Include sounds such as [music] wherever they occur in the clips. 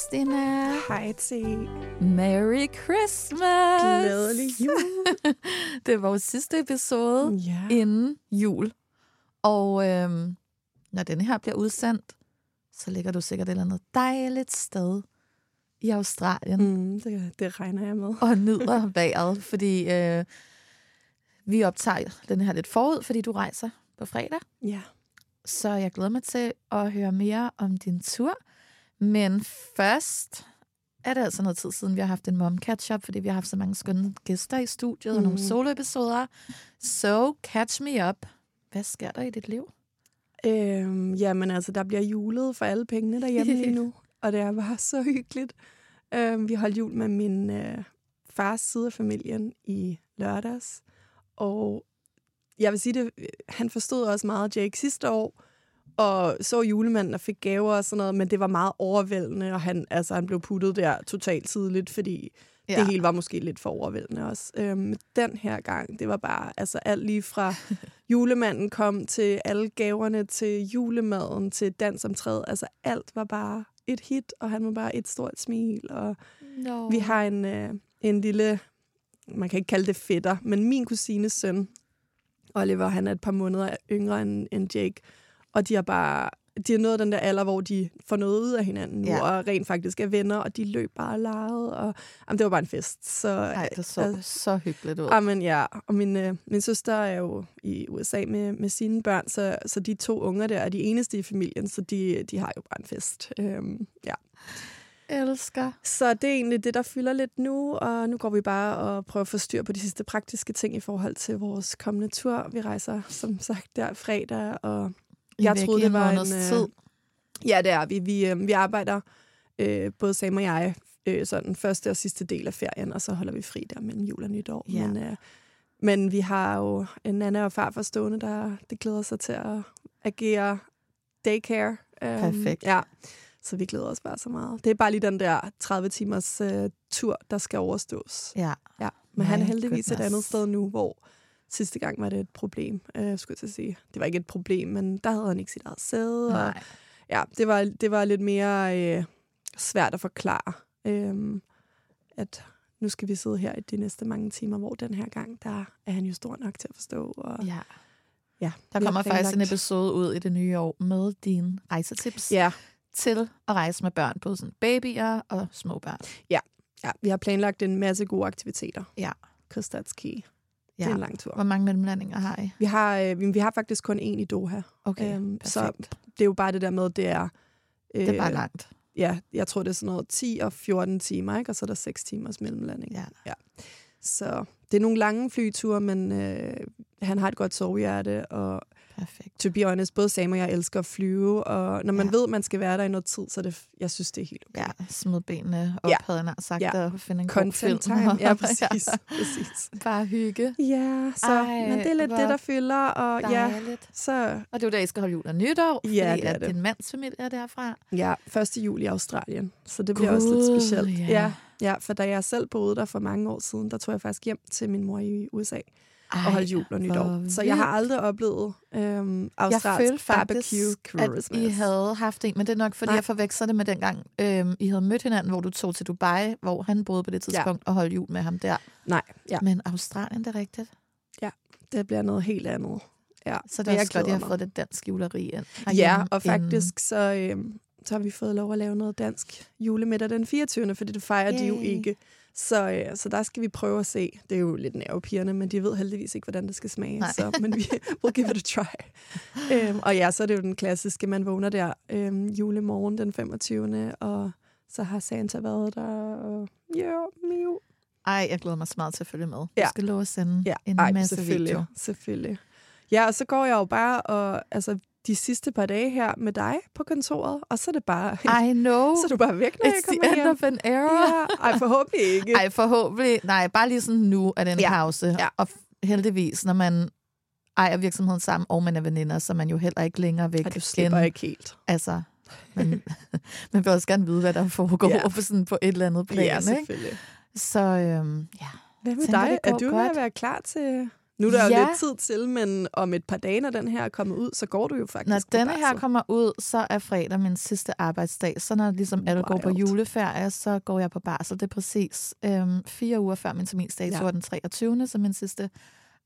Hej, Stina. Hej til Merry Christmas. glædelig jul. [laughs] det er vores sidste episode Ja. inden jul. Og øhm, når denne her bliver udsendt, så ligger du sikkert et eller andet dejligt sted i Australien mm. Mm, det, det regner jeg med. og nyder [laughs] vejret, fordi øh, vi optager den her lidt forud, fordi du rejser på fredag. Ja. Så jeg glæder mig til at høre mere om din tur. Men først er det altså noget tid siden, vi har haft en mom catch-up, fordi vi har haft så mange skønne gæster i studiet og nogle Mhm. soloepisoder. So catch me up. Hvad sker der i dit liv? Øhm, jamen altså, der bliver julet for alle pengene derhjemme lige nu. [laughs] Og det er bare så hyggeligt. Øhm, vi holdt jul med min øh, fars side af familien i lørdags. Og jeg vil sige det, han forstod også meget Jake sidste år, og så julemanden og fik gaver og sådan noget, men det var meget overvældende, og han, altså, han blev puttet der totalt tidligt, fordi ja. det hele var måske lidt for overvældende også. Øhm, den her gang, det var bare altså alt lige fra [laughs] julemanden kom til alle gaverne, til julemaden, til dans om træet. Altså alt var bare et hit, og han var bare et stort smil. Og No. vi har en, øh, en lille, man kan ikke kalde det fætter, men min kusines søn, Oliver, han er et par måneder yngre end, end Jake, og de har bare de har nået den der alder, hvor de får noget ud af hinanden nu, Ja. og rent faktisk er venner, og de løb bare og legede, og jamen, det var bare en fest. Så, Nej, det så altså, så hyggeligt ud. Amen, ja. Og min, øh, min søster er jo i USA med, med sine børn, så, så de to unger der er de eneste i familien, så de, de har jo bare en fest. Øhm, ja. Elsker. Så det er egentlig det, der fylder lidt nu, og nu går vi bare og prøver at få styr på de sidste praktiske ting i forhold til vores kommende tur. Vi rejser, som sagt, der fredag, og er jeg væk troede, det var en, øh, tid. Ja, det er vi. Vi, øh, vi arbejder, øh, både Sam og jeg, øh, sådan første og sidste del af ferien, og så holder vi fri der mellem jul og nytår. Ja. Men, øh, men vi har jo en Nana og far forstående, der det glæder sig til at agere daycare. Um, Perfekt. Ja, så vi glæder os bare så meget. Det er bare lige den der 30-timers øh, tur, der skal overstås. Ja. Ja. Men han er heldigvis et goodness. andet sted nu, hvor sidste gang var det et problem, øh, skulle jeg sige. Det var ikke et problem, men der havde han ikke sit eget sæde. Og, Nej. ja, det var, det var lidt mere øh, svært at forklare, øh, at nu skal vi sidde her i de næste mange timer, hvor den her gang, der er han jo stor nok til at forstå. Og, Ja. ja, Der kommer faktisk en episode ud i det nye år med dine rejsetips Ja, til at rejse med børn, både sådan babyer og små børn. Ja, vi har planlagt en masse gode aktiviteter. Ja. Kristatski. Ja. Ja. Det er en lang tur. Hvor mange mellemlandinger har I? Vi har, øh, vi, har faktisk kun én i Doha. Okay, Øhm, så det er jo bare det der med, det er... Øh, Det er bare langt. Ja, jeg tror, det er sådan noget 10 og 14 timer, ikke? og så er der 6 timers mellemlanding. Ja. ja. Så det er nogle lange flyture, men øh, han har et godt sovehjerte, og Perfekt. to be honest, både Sam og jeg elsker at flyve, og når man Ja. ved, at man skal være der i noget tid, så det, jeg synes, det er helt okay. Ja, smid benene op, Ja. havde jeg nær sagt, Ja. og finde en god film. Content time. Ja, [laughs] præcis. præcis. Bare hygge. Ja, så, Ej, men det er lidt det, der fylder, og ja, Dejligt. så Og det er jo der, I skal holde jul og nytår, fordi Ja, det er at det. din mands familie er derfra. ja, 1. juli i Australien, så det bliver også lidt specielt. ja. ja, ja, for da jeg selv boede der for mange år siden, der tog jeg faktisk hjem til min mor i USA. Ej, og holde jul og nytår. Så jeg har aldrig oplevet øhm, australsk barbecue at Christmas. I havde haft en, men det er nok, fordi Nej. jeg forveksler det med dengang, øhm, I havde mødt hinanden, hvor du tog til Dubai, hvor han boede på det tidspunkt, og holdt jul med ham der. Nej, ja, Men Australien, det er rigtigt. det bliver noget helt andet. Ja, Så det er også godt, at jeg har fået lidt dansk juleri ind. Ja, og faktisk så, øhm, så har vi fået lov at lave noget dansk julemiddag den 24. fordi det fejrer de jo Yay. ikke. Så, øh, så der skal vi prøve at se. Det er jo lidt nervepirrende, men de ved heldigvis ikke, hvordan det skal smage. Nej. Så, men vi [laughs] will give it a try. øhm, og ja, så er det jo den klassiske, man vågner der øhm, julemorgen den 25. Og så har Santa været der. Og, ja, miu. Ej, jeg glæder mig så meget til at følge med. Du Ja. skal love at sende Ja, en ej, masse selvfølgelig, video. selvfølgelig. Ja, og så går jeg jo bare og altså de sidste par dage her med dig på kontoret, og så er det bare I know. [laughs] så er du bare væk, når jeg It's the kommer end hjem. of an era. Ja, ej, forhåbentlig ikke. Ej, forhåbentlig. Nej, bare lige sådan nu er det en Ja. pause. Ja. Og heldigvis, når man ejer virksomheden sammen, og man er veninder, så er man jo heller ikke længere væk. Ej, du slipper end, ikke helt. Altså, man, [laughs] man vil også gerne vide, hvad der foregår Ja. på, sådan, på et eller andet plan. Ja, ikke? selvfølgelig. Så øhm, ja. Hvad med Tænker, dig? Er du ved at godt. være klar til... Nu er der jo Ja. lidt tid til, men om et par dage, når den her er kommet ud, så går du jo faktisk Når denne her kommer ud, så er fredag min sidste arbejdsdag. Så når ligesom alle går på juleferie, så går jeg på barsel. Det er præcis øhm, fire uger før min terminsdato Ja. den 23. Så min sidste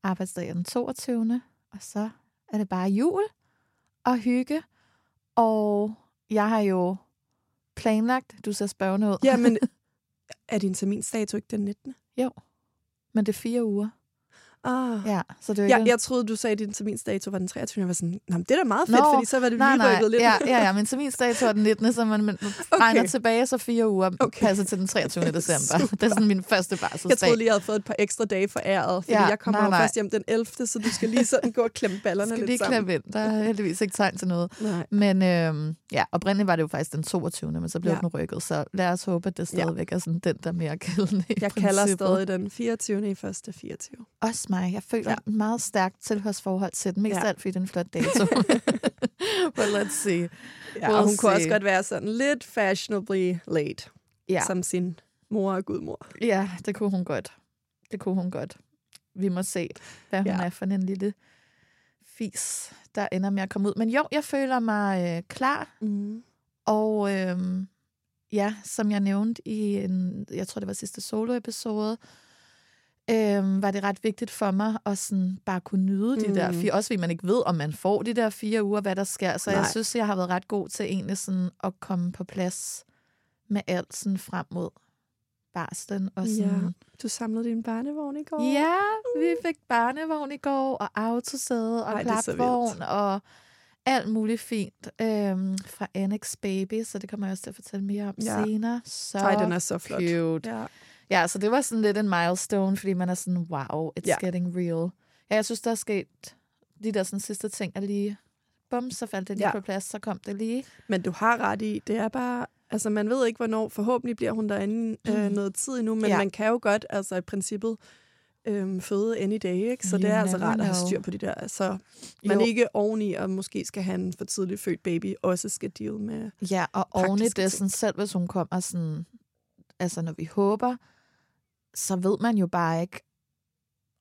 arbejdsdag er den 22. Og så er det bare jul og hygge. Og jeg har jo planlagt, du ser spørgende ud, Ja, men [laughs] er din terminsdato ikke den 19. men det er fire uger. Ah. Ja, så det Ja, jeg troede, du sagde, at din terminsdato var den 23. Jeg var sådan, Nå, det er da meget fedt, Nå, fordi så var det Nej, lige nej, lidt. ja, ja, ja, min terminsdato er den 19., så man, man regner Okay. tilbage, så fire uger Okay. passer til den 23. [laughs] december. Super. Det er sådan min første barselsdag. Jeg troede lige, jeg havde fået et par ekstra dage for æret, fordi Ja, jeg kommer nej, nej. først hjem den 11., så du skal lige sådan gå og klemme ballerne skal lidt lige sammen. klemme ind. Der er [laughs] heldigvis ikke tegn til noget. Nej. Men øhm, ja, oprindeligt var det jo faktisk den 22. Men så blev Ja. ja. den rykket. Så lad os håbe, at det Ja. stadigvæk er sådan den, der er mere gældende Jeg kalder stadig den 24. i første 24. Også mig. Jeg føler Ja. et meget stærkt tilhørsforhold til den. Mest Ja. alt, fordi det er en flot dato. [laughs] [laughs] But let's see. Ja, og We'll hun kunne også see. godt være sådan lidt fashionably late, Ja. som sin mor og gudmor. ja, det kunne hun godt. Det kunne hun godt. Vi må se, hvad hun Ja. er for en lille fis, der ender med at komme ud. Men jo, jeg føler mig øh, klar Mm. Og øhm, ja, som jeg nævnte i en, jeg tror det var sidste solo-episode, øhm, var det ret vigtigt for mig at sådan bare kunne nyde de der Mm. fire, også fordi man ikke ved, om man får de der fire uger, hvad der sker. Så Nej. Jeg synes, jeg har været ret god til egentlig sådan at komme på plads med alt sådan frem mod barslen. Og sådan, Ja. Du samlede din barnevogn i går. Ja, vi fik barnevogn i går, og autosæde, og Ej, klapvogn, og alt muligt fint øhm, fra Annex Baby, så det kommer jeg også til at fortælle mere om ja. senere. Så Ej, den er så flot. cute. Ja. Ja, så det var sådan lidt en milestone, fordi man er sådan, wow, it's Ja. getting real. Ja, jeg synes, der er sket de der sådan, sidste ting, er lige, bum, så faldt det lige Ja. på plads, så kom det lige. Men du har ret i, det er bare... Altså, man ved ikke, hvornår. Forhåbentlig bliver hun derinde øh, noget tid endnu, men ja. Man kan jo godt, altså i princippet, øhm, føde any day, ikke? Så You det er altså rart at have styr på de der. Så man Jo. ikke oveni, og måske skal have en for tidligt født baby, også skal deal med... Ja, og oven i praktiske det, sådan, selv hvis hun kommer sådan, altså når vi håber, så ved man jo bare ikke,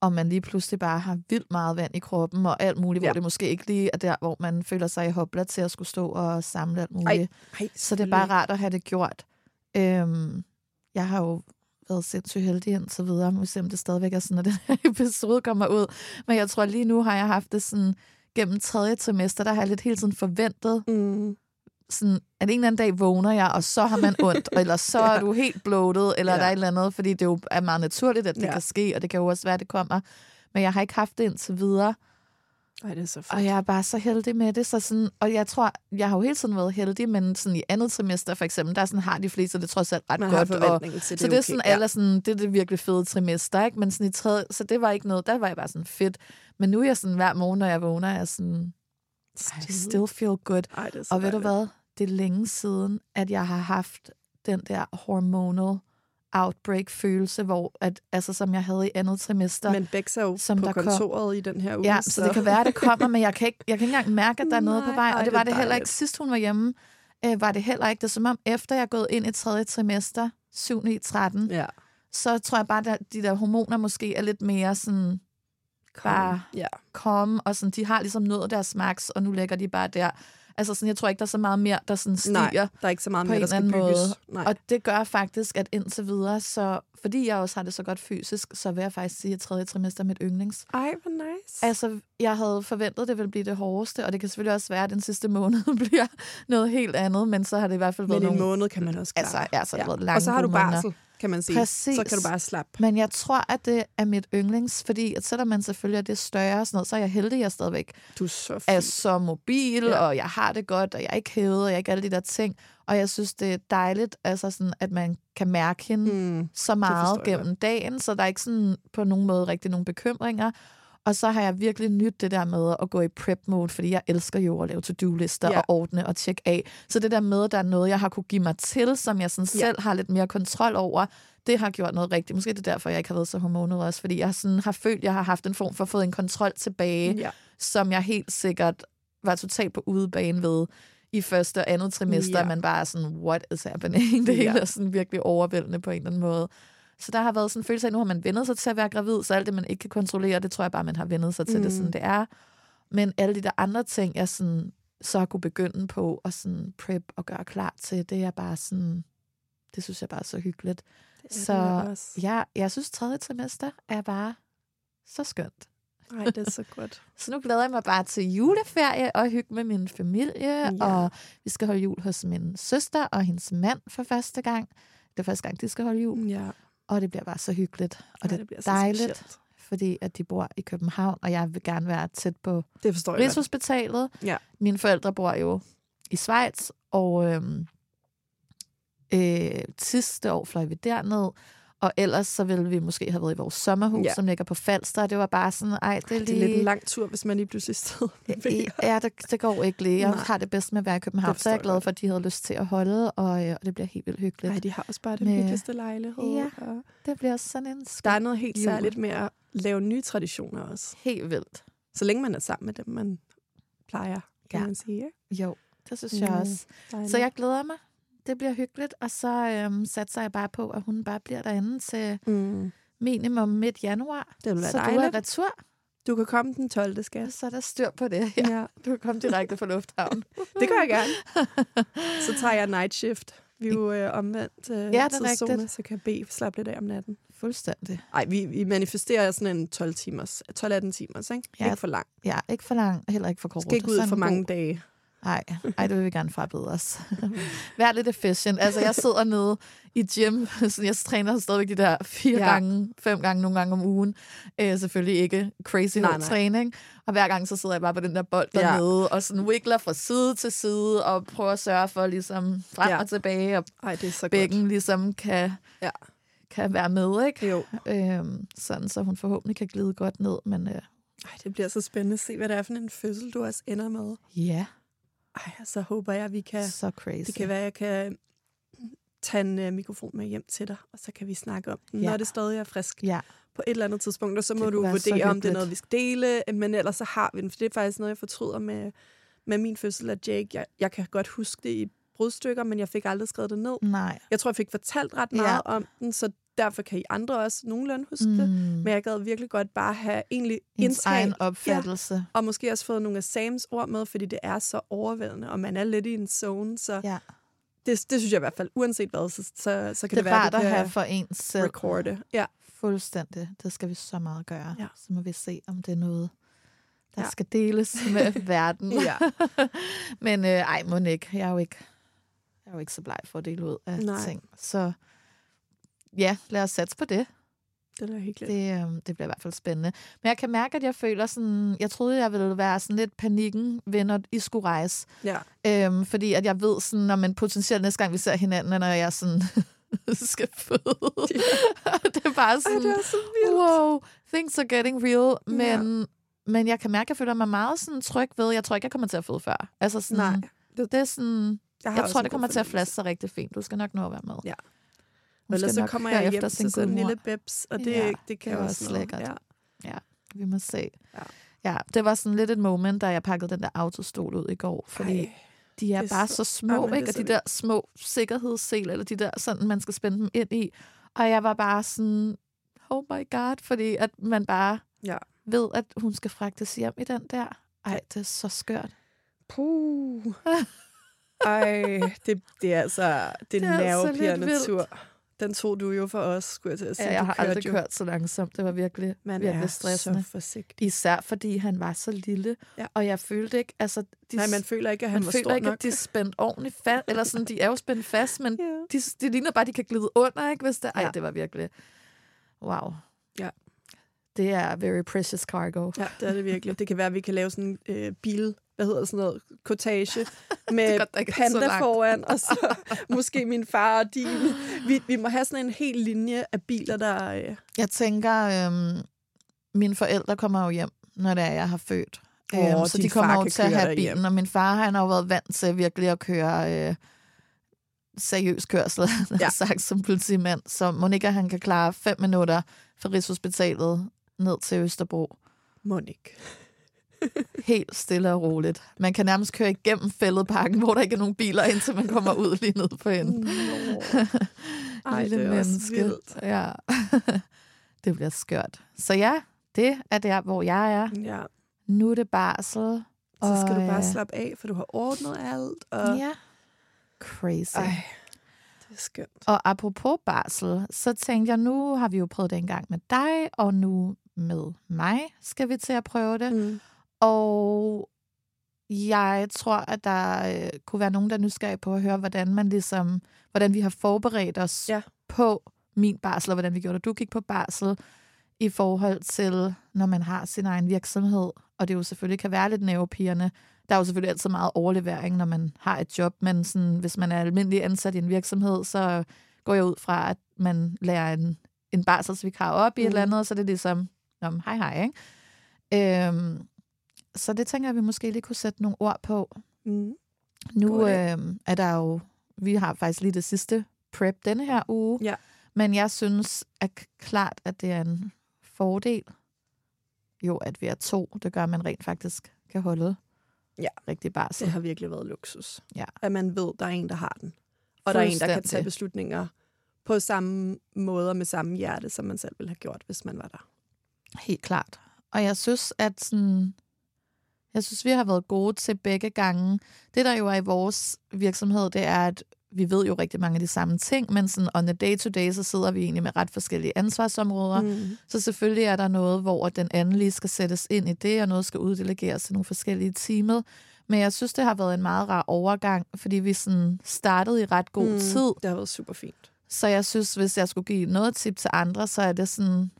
om man lige pludselig bare har vildt meget vand i kroppen og alt muligt, ja. Hvor det måske ikke lige er der, hvor man føler sig i hopla til at skulle stå og samle alt muligt. Ej, Ej, så det er bare rart at have det gjort. Øhm, jeg har jo været sindssygt heldig indtil videre. Vi må se, om det stadigvæk er sådan, at [laughs] den her episode kommer ud. Men jeg tror lige nu har jeg haft det sådan, gennem tredje trimester, der har jeg lidt hele tiden forventet, Mm. Sådan, at en eller anden dag vågner jeg, og så har man ondt, [laughs] eller så er du helt bloated, eller Ja. ja. der er et eller andet, fordi det jo er meget naturligt, at det Ja. ja. kan ske, og det kan jo også være, at det kommer. Men jeg har ikke haft det indtil videre, Ej, det er så fedt. og jeg er bare så heldig med det. Så sådan, og jeg tror, jeg har jo hele tiden været heldig, men sådan i andet trimester for eksempel, der sådan har de fleste det trods alt ret Man godt. Og, til det. så det er okay. sådan, alle er sådan, det er det virkelig fede trimester, ikke? Men sådan i tredje, så det var ikke noget, der var jeg bare sådan fedt. Men nu er jeg sådan, hver morgen, når jeg vågner, er jeg sådan, I still feel good. Ej, er Og ved du hvad? Det er længe siden, at jeg har haft den der hormonal outbreak-følelse, hvor at, altså, som jeg havde i andet trimester. Men Bex er jo som på der kom- kontoret i den her uge. ja, så det kan være, at det kommer, men jeg kan ikke, jeg kan ikke engang mærke, at der er noget på Nej, vej. ej, Og det det var er det heller ikke sidst, hun var hjemme. Øh, var det heller ikke. Det er som om, efter jeg er gået ind i tredje trimester, 7. i 13, Ja. så tror jeg bare, at de der hormoner måske er lidt mere sådan bare Ja. komme, og sådan, de har ligesom nået deres max, og nu ligger de bare der. Altså sådan, jeg tror ikke, der er så meget mere, der sådan stiger. Nej, der er ikke så meget på mere, en der skal bygges. måde. Nej. Og det gør faktisk, at indtil videre, så fordi jeg også har det så godt fysisk, så vil jeg faktisk sige, at tredje trimester er mit yndlings. Ej, hvor nice. Altså, jeg havde forventet, det ville blive det hårdeste, og det kan selvfølgelig også være, at den sidste måned [laughs] bliver noget helt andet, men så har det i hvert fald været Men en nogle... måned kan man også klare. Altså, ja, så har det været lange Og så har du gode måneder. Kan man sige. Præcis. Så kan du bare slappe. Men jeg tror, at det er mit yndlings, fordi at selvom man selvfølgelig er det større og sådan noget, så er jeg heldig, at jeg stadigvæk Du er så fin. er så mobil, Ja. og jeg har det godt, og jeg er ikke hævet, og jeg er ikke alle de der ting. Og jeg synes, det er dejligt, altså sådan, at man kan mærke hende Mm. så meget jeg gennem dagen, så der er ikke sådan på nogen måde rigtig nogle bekymringer. Og så har jeg virkelig nyt det der med at gå i prep-mode, fordi jeg elsker jo at lave to-do-lister Ja. og ordne og tjekke af. Så det der med, at der er noget, jeg har kunne give mig til, som jeg sådan Ja. selv har lidt mere kontrol over, det har gjort noget rigtigt. Måske det er derfor, jeg ikke har været så hormonet også, fordi jeg sådan har følt, at jeg har haft en form for at få en kontrol tilbage, Ja. som jeg helt sikkert var totalt på udebane ved i første og andet trimester, Ja. ja. man bare er sådan, what is happening? [laughs] Det hele Ja. er sådan virkelig overvældende på en eller anden måde. Så der har været sådan en følelse af, at nu har man vendet sig til at være gravid, så alt det, man ikke kan kontrollere, det tror jeg bare, man har vendet sig til, mm. det sådan, det er. Men alle de der andre ting, jeg sådan, så har kunne begynde på at sådan prep og gøre klar til, det er bare sådan, det synes jeg bare er så hyggeligt. Det er det Så også. ja, jeg synes, tredje trimester er bare så skønt. Ej, det er så godt. [laughs] Så nu glæder jeg mig bare til juleferie og hygge med min familie. Ja. Og vi skal holde jul hos min søster og hendes mand for første gang. Det er første gang, de skal holde jul. Ja. Og det bliver bare så hyggeligt. Og Ej, det, det er dejligt, specielt. fordi at de bor i København, og jeg vil gerne være tæt på Det forstår jeg. Rigshospitalet. Ja. Mine forældre bor jo i Schweiz, og øhm, øh, sidste år fløj vi derned, og ellers så ville vi måske have været i vores sommerhus, Ja. som ligger på Falster, og det var bare sådan, ej, det er Det lige... er lidt en lang tur, hvis man lige pludselig. I- Ja, det, det går ikke lige. Jeg Nej. har det bedst med at være i København, Det så jeg er jeg glad for, at de havde lyst til at holde, og, øh, og det bliver helt vildt hyggeligt. Nej, de har også bare den Med- hyggeligste lejlighed. Ja. og Det bliver sådan en skøn, Der er noget helt jul. særligt med at lave nye traditioner også. helt vildt. Så længe man er sammen med dem, man plejer, kan Ja. man sige. Ikke? Jo, det synes jeg Mm, også. Dejligt. Så jeg glæder mig. Det bliver hyggeligt, og så øhm, satser jeg bare på, at hun bare bliver derinde til Mm. minimum midt januar. Det vil være så du dejligt. er retur, Du kan komme den 12. skat. så er der styr på det. Ja. Ja. Du kan komme direkte fra lufthavnen. [laughs] Det gør jeg gerne. Så tager jeg night shift. Vi er jo øh, omvendt øh, det er tidszone, rigtigt. så kan B slappe lidt af om natten. Fuldstændig. Nej, vi, vi manifesterer sådan en 12 timers, 12-18 timers, ikke? Ja. Ikke for lang. Ja, ikke for lang, heller ikke for kort. Skal ikke ud for mange god- dage. Nej, ej, det vil vi gerne frabede os. [laughs] Vær lidt efficient. Altså, jeg sidder nede i gym, [laughs] så jeg træner stadigvæk de der fire Ja. ja. gange, fem gange, nogle gange om ugen. Øh, selvfølgelig ikke crazy Nej, nej. træning. Og hver gang, så sidder jeg bare på den der bold Ja. dernede, og sådan wiggler fra side til side, og prøver at sørge for ligesom frem Ja. og tilbage, og Ej, det er så bækken ligesom kan, Ja. kan være med, ikke? godt. Jo. Øhm, sådan, så hun forhåbentlig kan glide godt ned, men øh, Ej, det bliver så spændende at se, hvad det er for en fødsel, du også ender med. ja, Ej, så håber jeg, at vi kan... så crazy. Det kan være, at jeg kan tage en uh, mikrofon med hjem til dig, og så kan vi snakke om den, Ja. når det stadig er frisk Ja, på et eller andet tidspunkt, og så må du vurdere, om det er noget, vi skal dele, men ellers så har vi den, for det er faktisk noget, jeg fortryder med, med min fødsel af Jake. Jeg, jeg kan godt huske det i brudstykker, men jeg fik aldrig skrevet det ned. nej. Jeg tror, jeg fik fortalt ret Ja. meget om den, så derfor kan I andre også nogenlunde huske mm. det. Men jeg gad virkelig godt bare have egentlig Ens egen opfattelse. og måske også fået nogle af Sams ord med, fordi det er så overvældende, og man er lidt i en zone, så Ja. det, det synes jeg i hvert fald, uanset hvad, så, så, så kan Det det, være, det kan have for ens selv. recorde. Ja. Fuldstændig. Det skal vi så meget gøre. Ja. Så må vi se, om det er noget, der Ja. skal deles med [laughs] verden. Ja. [laughs] Men øh, ej, må ikke. Jeg er jo ikke, jeg er jo ikke så bleg for at dele ud af Nej. ting. Så ja, lad os satse på det. Det er hyggeligt. Det, øh, det bliver i hvert fald spændende. Men jeg kan mærke, at jeg føler sådan... Jeg troede, jeg ville være sådan lidt panikken ved, når I skulle rejse. Ja. Øhm, fordi at jeg ved sådan, når man potentielt næste gang, vi ser hinanden, når jeg sådan [laughs] skal føde. [laughs] det er bare sådan, Ej, det er så vildt. wow, things are getting real. Ja. Men, men jeg kan mærke, at jeg føler mig meget sådan tryg ved, jeg tror ikke, jeg kommer til at føde før. Altså sådan, Nej. Det, det er sådan, jeg også tror, det kommer til at flaske sig rigtig fint. Du skal nok nå at være med. Ja. Ellers skal så kommer jeg efter hjem til sådan en lille bebs, og det, Ja, det kan det er også lækkert. Ja. Ja, vi må se. Ja. Ja, det var sådan lidt et moment, da jeg pakkede den der autostol ud i går, fordi Ej, de er, det er bare så- så, små, det ikke? Og de der små sikkerhedssel, eller de der sådan, man skal spænde dem ind i. Og jeg var bare sådan, oh my god, fordi at man bare Ja. ved, at hun skal fragtes hjem i den der. Ej, det er så skørt. Puh. [laughs] Ej, det, det er altså det Det er altså nervepirrende vildt. tur. Den tog du jo for os, skulle jeg til at sige. Ja, jeg har aldrig jo. kørt så langsomt. Det var virkelig, Man virkelig stressende. så forsigtig. Især fordi han var så lille, Ja. og jeg følte ikke, altså... De, Nej, man føler ikke, at han man var føler stor ikke, nok. at de er spændt ordentligt fast, eller sådan, de er jo spændt fast, men Ja. de, det ligner bare, at de kan glide under, ikke? Hvis det, ej, Ja. det var virkelig... Wow. Ja. Det er very precious cargo. Ja, det er det virkelig. Det kan være, at vi kan lave sådan en øh, bil, hvad hedder sådan noget, kortage [laughs] med godt, panda foran, og så [laughs] måske min far og din. Vi, vi må have sådan en hel linje af biler, der... Øh, Jeg tænker, øhm, mine forældre kommer jo hjem, når det er, jeg har født. Åh, Øhm, så de kommer jo til at have dig hjem. bilen, og min far han har jo været vant til virkelig at køre øh, seriøs kørsel, [laughs] ja. sagt som politimand. Så Monika, han kan klare fem minutter fra Rigshospitalet ned til Østerbro. Monik. [laughs] Helt stille og roligt. Man kan nærmest køre igennem fældeparken, hvor der ikke er nogen biler, indtil man kommer ud lige ned på. Nå. [laughs] Ej, Lille det er også menneske. vildt. Ja. [laughs] det bliver skørt. Så ja, det er der, hvor jeg er. Ja, Nu er det barsel. så skal og, du bare øh, slappe af, for du har ordnet alt. Og... Ja. Crazy. Ej, det er skønt. Og apropos barsel, så tænkte jeg, nu har vi jo prøvet det en gang med dig, og nu med mig skal vi til at prøve det. Mm. Og jeg tror, at der øh, kunne være nogen, der er nysgerrige på at høre, hvordan man ligesom, hvordan vi har forberedt os Ja. på min barsel, og hvordan vi gjorde det. Du gik på barsel i forhold til, når man har sin egen virksomhed, og det jo selvfølgelig kan være lidt nervepirrende. Der er jo selvfølgelig altid meget overlevering, når man har et job, men sådan, hvis man er almindelig ansat i en virksomhed, så går jeg ud fra, at man lærer en, en barselsvikar op i et eller andet, og så er det ligesom, hej hej, ikke? Øhm, så det tænker jeg, vi måske lige kunne sætte nogle ord på. Mm. Nu øhm, er der jo, vi har faktisk lige det sidste prep denne her uge, Ja. men jeg synes at klart, at det er en fordel, jo, at vi er to. Det gør, at man rent faktisk kan holde Ja. rigtig barsel. Det har virkelig været luksus. Ja. At man ved, der er en, der har den. Og der er en, der kan tage beslutninger på samme måde og med samme hjerte, som man selv ville have gjort, hvis man var der. Helt klart. Og jeg synes, at sådan, jeg synes, vi har været gode til begge gange. Det, der jo er i vores virksomhed, det er, at vi ved jo rigtig mange af de samme ting, men sådan on the day-to-day, så sidder vi egentlig med ret forskellige ansvarsområder. Mm. Så selvfølgelig er der noget, hvor den anden lige skal sættes ind i det, og noget skal uddelegeres til nogle forskellige timer. Men jeg synes, det har været en meget rar overgang, fordi vi sådan startede i ret god Mm. tid. Det har været super fint. Så jeg synes, hvis jeg skulle give noget tip til andre, så er det sådan...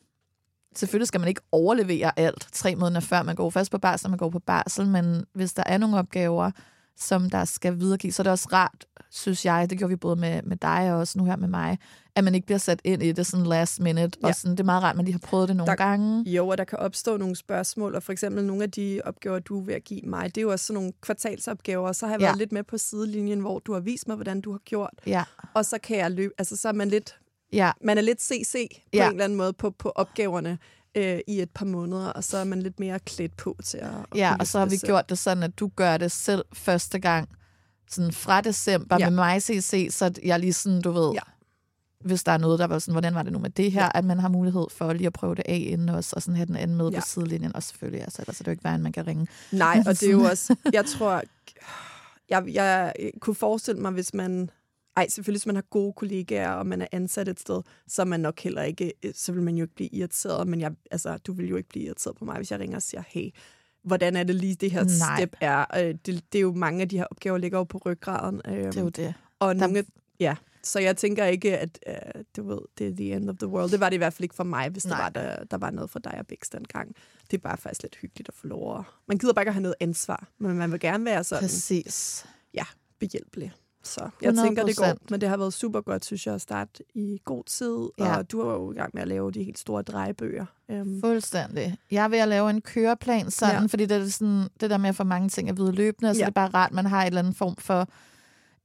Selvfølgelig skal man ikke overlevere alt tre måneder før man går først på barsel, man går på barsel, men hvis der er nogle opgaver, som der skal videregives, så er det også rart, synes jeg, det gjorde vi både med, med dig og også nu her med mig, at man ikke bliver sat ind i det sådan last minute, ja. Og sådan, det er meget rart, at man lige har prøvet det nogle der... gange. Jo, og der kan opstå nogle spørgsmål, og for eksempel nogle af de opgaver, du er ved at give mig, det er jo også sådan nogle kvartalsopgaver, og så har jeg Ja. været lidt med på sidelinjen, hvor du har vist mig, hvordan du har gjort, Ja, og så kan jeg løbe, altså så er man lidt, ja, man er lidt CC på Ja. en eller anden måde på, på opgaverne øh, i et par måneder, og så er man lidt mere klædt på til at, at ja og så har vi selv. gjort det sådan, at du gør det selv første gang, sådan fra december Ja. med mig CC, så jeg lige sådan, du ved, Ja. hvis der er noget, der var sådan, hvordan var det nu med det her, Ja. at man har mulighed for lige at prøve det af inden også, og sådan have den anden med Ja. på sidelinjen, og selvfølgelig, altså, ellers er det jo ikke værre, end man kan ringe. Nej, og det er jo [laughs] også, jeg tror, jeg, jeg kunne forestille mig, hvis man, ej, selvfølgelig hvis man har gode kollegaer, og man er ansat et sted, så er man nok heller ikke, så vil man jo ikke blive irriteret, men jeg, altså, du vil jo ikke blive irriteret på mig, hvis jeg ringer og siger, hey, hvordan er det lige, det her Nej. step er. Øh, det, det er jo mange af de her opgaver, ligger jo på ryggraden. Øh, Det er jo det. og Der- nogle ja, så jeg tænker ikke, at uh, du ved, det er the end of the world. Det var det i hvert fald ikke for mig, hvis der Nej. var, der, der var noget for dig og Bix dengang. Det er bare faktisk lidt hyggeligt at få lov at... Man gider bare ikke at have noget ansvar, men man vil gerne være sådan Præcis. behjælpelig. Så jeg tænker, det går. 100%. Men det har været super godt, synes jeg, at starte i god tid. Ja. Og du er jo i gang med at lave de helt store drejebøger. Um, Fuldstændig. Jeg er ved at lave en køreplan sådan, Ja. fordi det er sådan, det der med at få mange ting at vide løbende, så ja. det er bare rart, man har en eller anden form for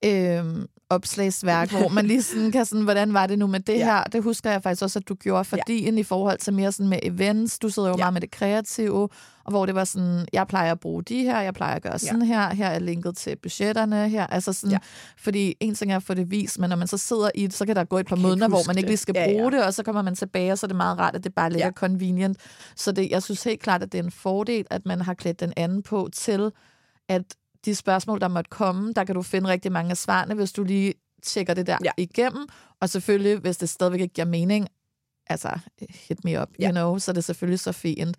øhm, opslagsværk, hvor man lige sådan kan sådan, hvordan var det nu med det Ja. ja. her? Det husker jeg faktisk også, at du gjorde for Ja. i forhold til mere sådan med events. Du sidder jo Ja. ja. meget med det kreative, og hvor det var sådan, jeg plejer at bruge de her, jeg plejer at gøre sådan her, her er linket til budgetterne her. Altså sådan, Ja. ja. fordi en ting er at få det vist, men når man så sidder i det, så kan der gå et par måneder, hvor man ikke det. lige skal Ja, bruge ja. det, og så kommer man tilbage, og så er det meget rart, at det bare ligger Ja. ja. convenient. Så det, jeg synes helt klart, at det er en fordel, at man har klædt den anden på til, at de spørgsmål, der måtte komme, der kan du finde rigtig mange af svarene, hvis du lige tjekker det der Ja. igennem. Og selvfølgelig, hvis det stadigvæk ikke giver mening, altså hit me up, Ja. you know, så er det selvfølgelig så fint.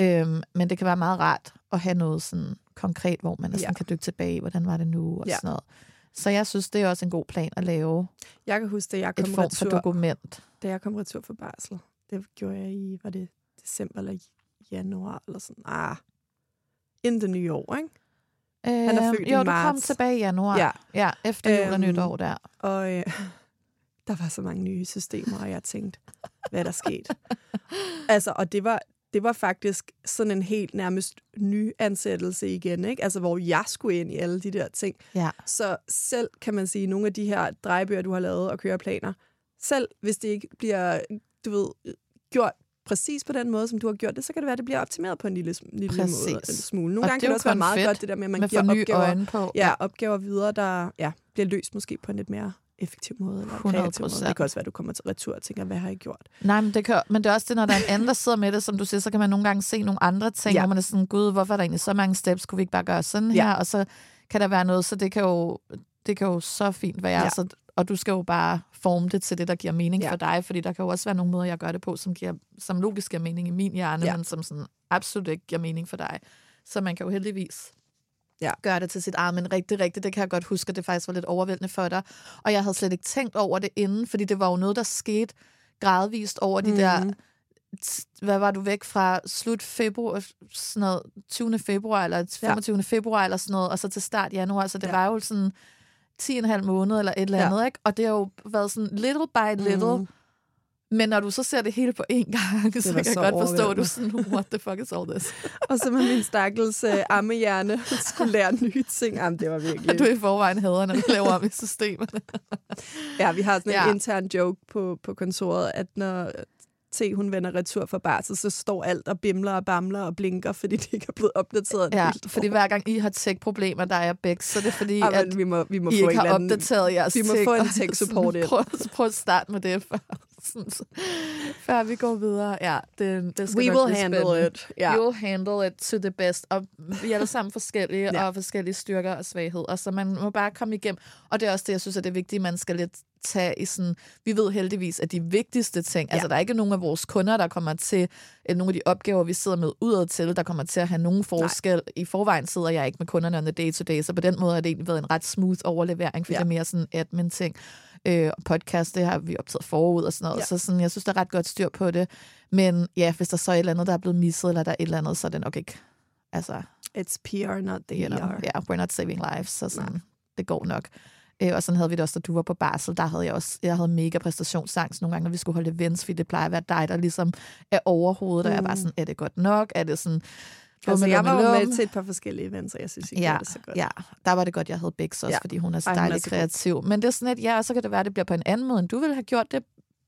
Øhm, men det kan være meget rart at have noget sådan konkret, hvor man sådan Ja. kan dykke tilbage, hvordan var det nu, og Ja. sådan noget. Så jeg synes, det er også en god plan at lave jeg kan huske, da jeg et kom form for retur, dokument. da jeg kom retur for barsel. Det gjorde jeg i, var det december eller januar, eller sådan. Ah, in the new år, ikke? Han er født i jo, du kom marts. tilbage i januar. Ja. ja efter jul og Øhm, nytår der. Og øh, [laughs] der var så mange nye systemer, og jeg tænkte, hvad er der sket? [laughs] altså, og det var, det var faktisk sådan en helt nærmest ny ansættelse igen, ikke? Altså, hvor jeg skulle ind i alle de der ting. Ja. Så selv, kan man sige, nogle af de her drejebøger, du har lavet og køreplaner, selv hvis det ikke bliver, du ved, gjort præcis på den måde, som du har gjort det, så kan det være, at det bliver optimeret på en lille, lille Præcis. måde, en smule. Nogle Og gange det kan det også være meget fedt godt, det der med, at man med giver opgaver, på. ja, opgaver videre, der ja, bliver løst måske på en lidt mere effektiv måde, eller 100%. kreativ måde. Det kan også være, at du kommer til retur og tænker, hvad har jeg gjort? Nej, men det, kan, men det er også det, når der er en anden, der sidder med det, som du siger, så kan man nogle gange se nogle andre ting, Ja. hvor man er sådan, gud, hvorfor er der egentlig så mange steps? Kunne vi ikke bare gøre sådan Ja. her? Og så kan der være noget, så det kan jo, det kan jo så fint være. Ja. Så, og du skal jo bare forme det til det, der giver mening Ja. for dig, fordi der kan jo også være nogle måder, jeg gør det på, som, giver, som logisk giver mening i min hjerne, Ja. men som sådan absolut ikke giver mening for dig. Så man kan jo heldigvis Ja. gøre det til sit eget, men rigtig, rigtig, det kan jeg godt huske, at det faktisk var lidt overvældende for dig. Og jeg havde slet ikke tænkt over det inden, fordi det var jo noget, der skete gradvist over de mm. der Mhm. hvad var du væk fra slut februar, sådan noget, 20. februar eller 25. Ja. februar eller sådan noget, og så til start januar, så det ja. var jo sådan 10,5 måned eller et eller Ja. andet, ikke? Og det har jo været sådan little by little, Mhm. men når du så ser det hele på én gang, så kan jeg så godt forstå, at du sådan, what the fuck is all this? [laughs] Og så med min stakkels uh, ammehjerne [laughs] skulle lære nye ting. Jamen, det var virkelig... Du i forvejen hader, når du laver om i systemet. Ja, vi har sådan en Ja. intern joke på, på kontoret, at når T, hun vender retur for barsel, så står alt og bimler og bamler og blinker, fordi det ikke er blevet opdateret. et Ja, fordi hver gang I har tech-problemer, der er begge, så er det fordi, Jamen, at vi må, vi må I få ikke en har anden- opdateret jeres vi må ting, få en tech-support ind. Prøv, prøv at starte med det, før, [laughs] før vi går videre. Ja, det, det skal We will handle spændende. it. Ja. You'll handle it to the best. Og vi er alle sammen forskellige, ja. og forskellige styrker og svagheder, så man må bare komme igennem. Og det er også det, jeg synes er det vigtige, man skal lidt tage i sådan... Vi ved heldigvis, at de vigtigste ting... Ja. Altså, der er ikke nogen af vores kunder, der kommer til... Eller nogle af de opgaver, vi sidder med udad til, der kommer til at have nogen forskel. Nej. I forvejen sidder jeg ikke med kunderne on the day-to-day, så på den måde har det egentlig været en ret smooth overlevering, for Ja. det er mere sådan admin-ting. Øh, og podcast, det har vi optaget forud og sådan noget. Ja. Så sådan, jeg synes, der er ret godt styr på det. Men ja, hvis der så er et eller andet, der er blevet misset, eller der er et eller andet, så er det nok ikke... Altså, It's PR, not the you know, ER. yeah, we're not saving lives, så sådan, det går nok. Øh, og sådan havde vi det også, da du var på barsel. Der havde jeg også, jeg havde mega præstationsangst nogle gange, når vi skulle holde events, fordi det plejer at være dig, der ligesom er overhovedet, mm. og jeg er bare sådan, er det godt nok? Er det sådan... Altså, jeg var jo med til et par forskellige events, og jeg synes, I Ja, det så godt. ja, der var det godt, jeg havde Bix også, Ja. fordi hun er så Ej, hun er god. kreativ. Men det er sådan et, ja, så kan det være, at det bliver på en anden måde, end du ville have gjort det,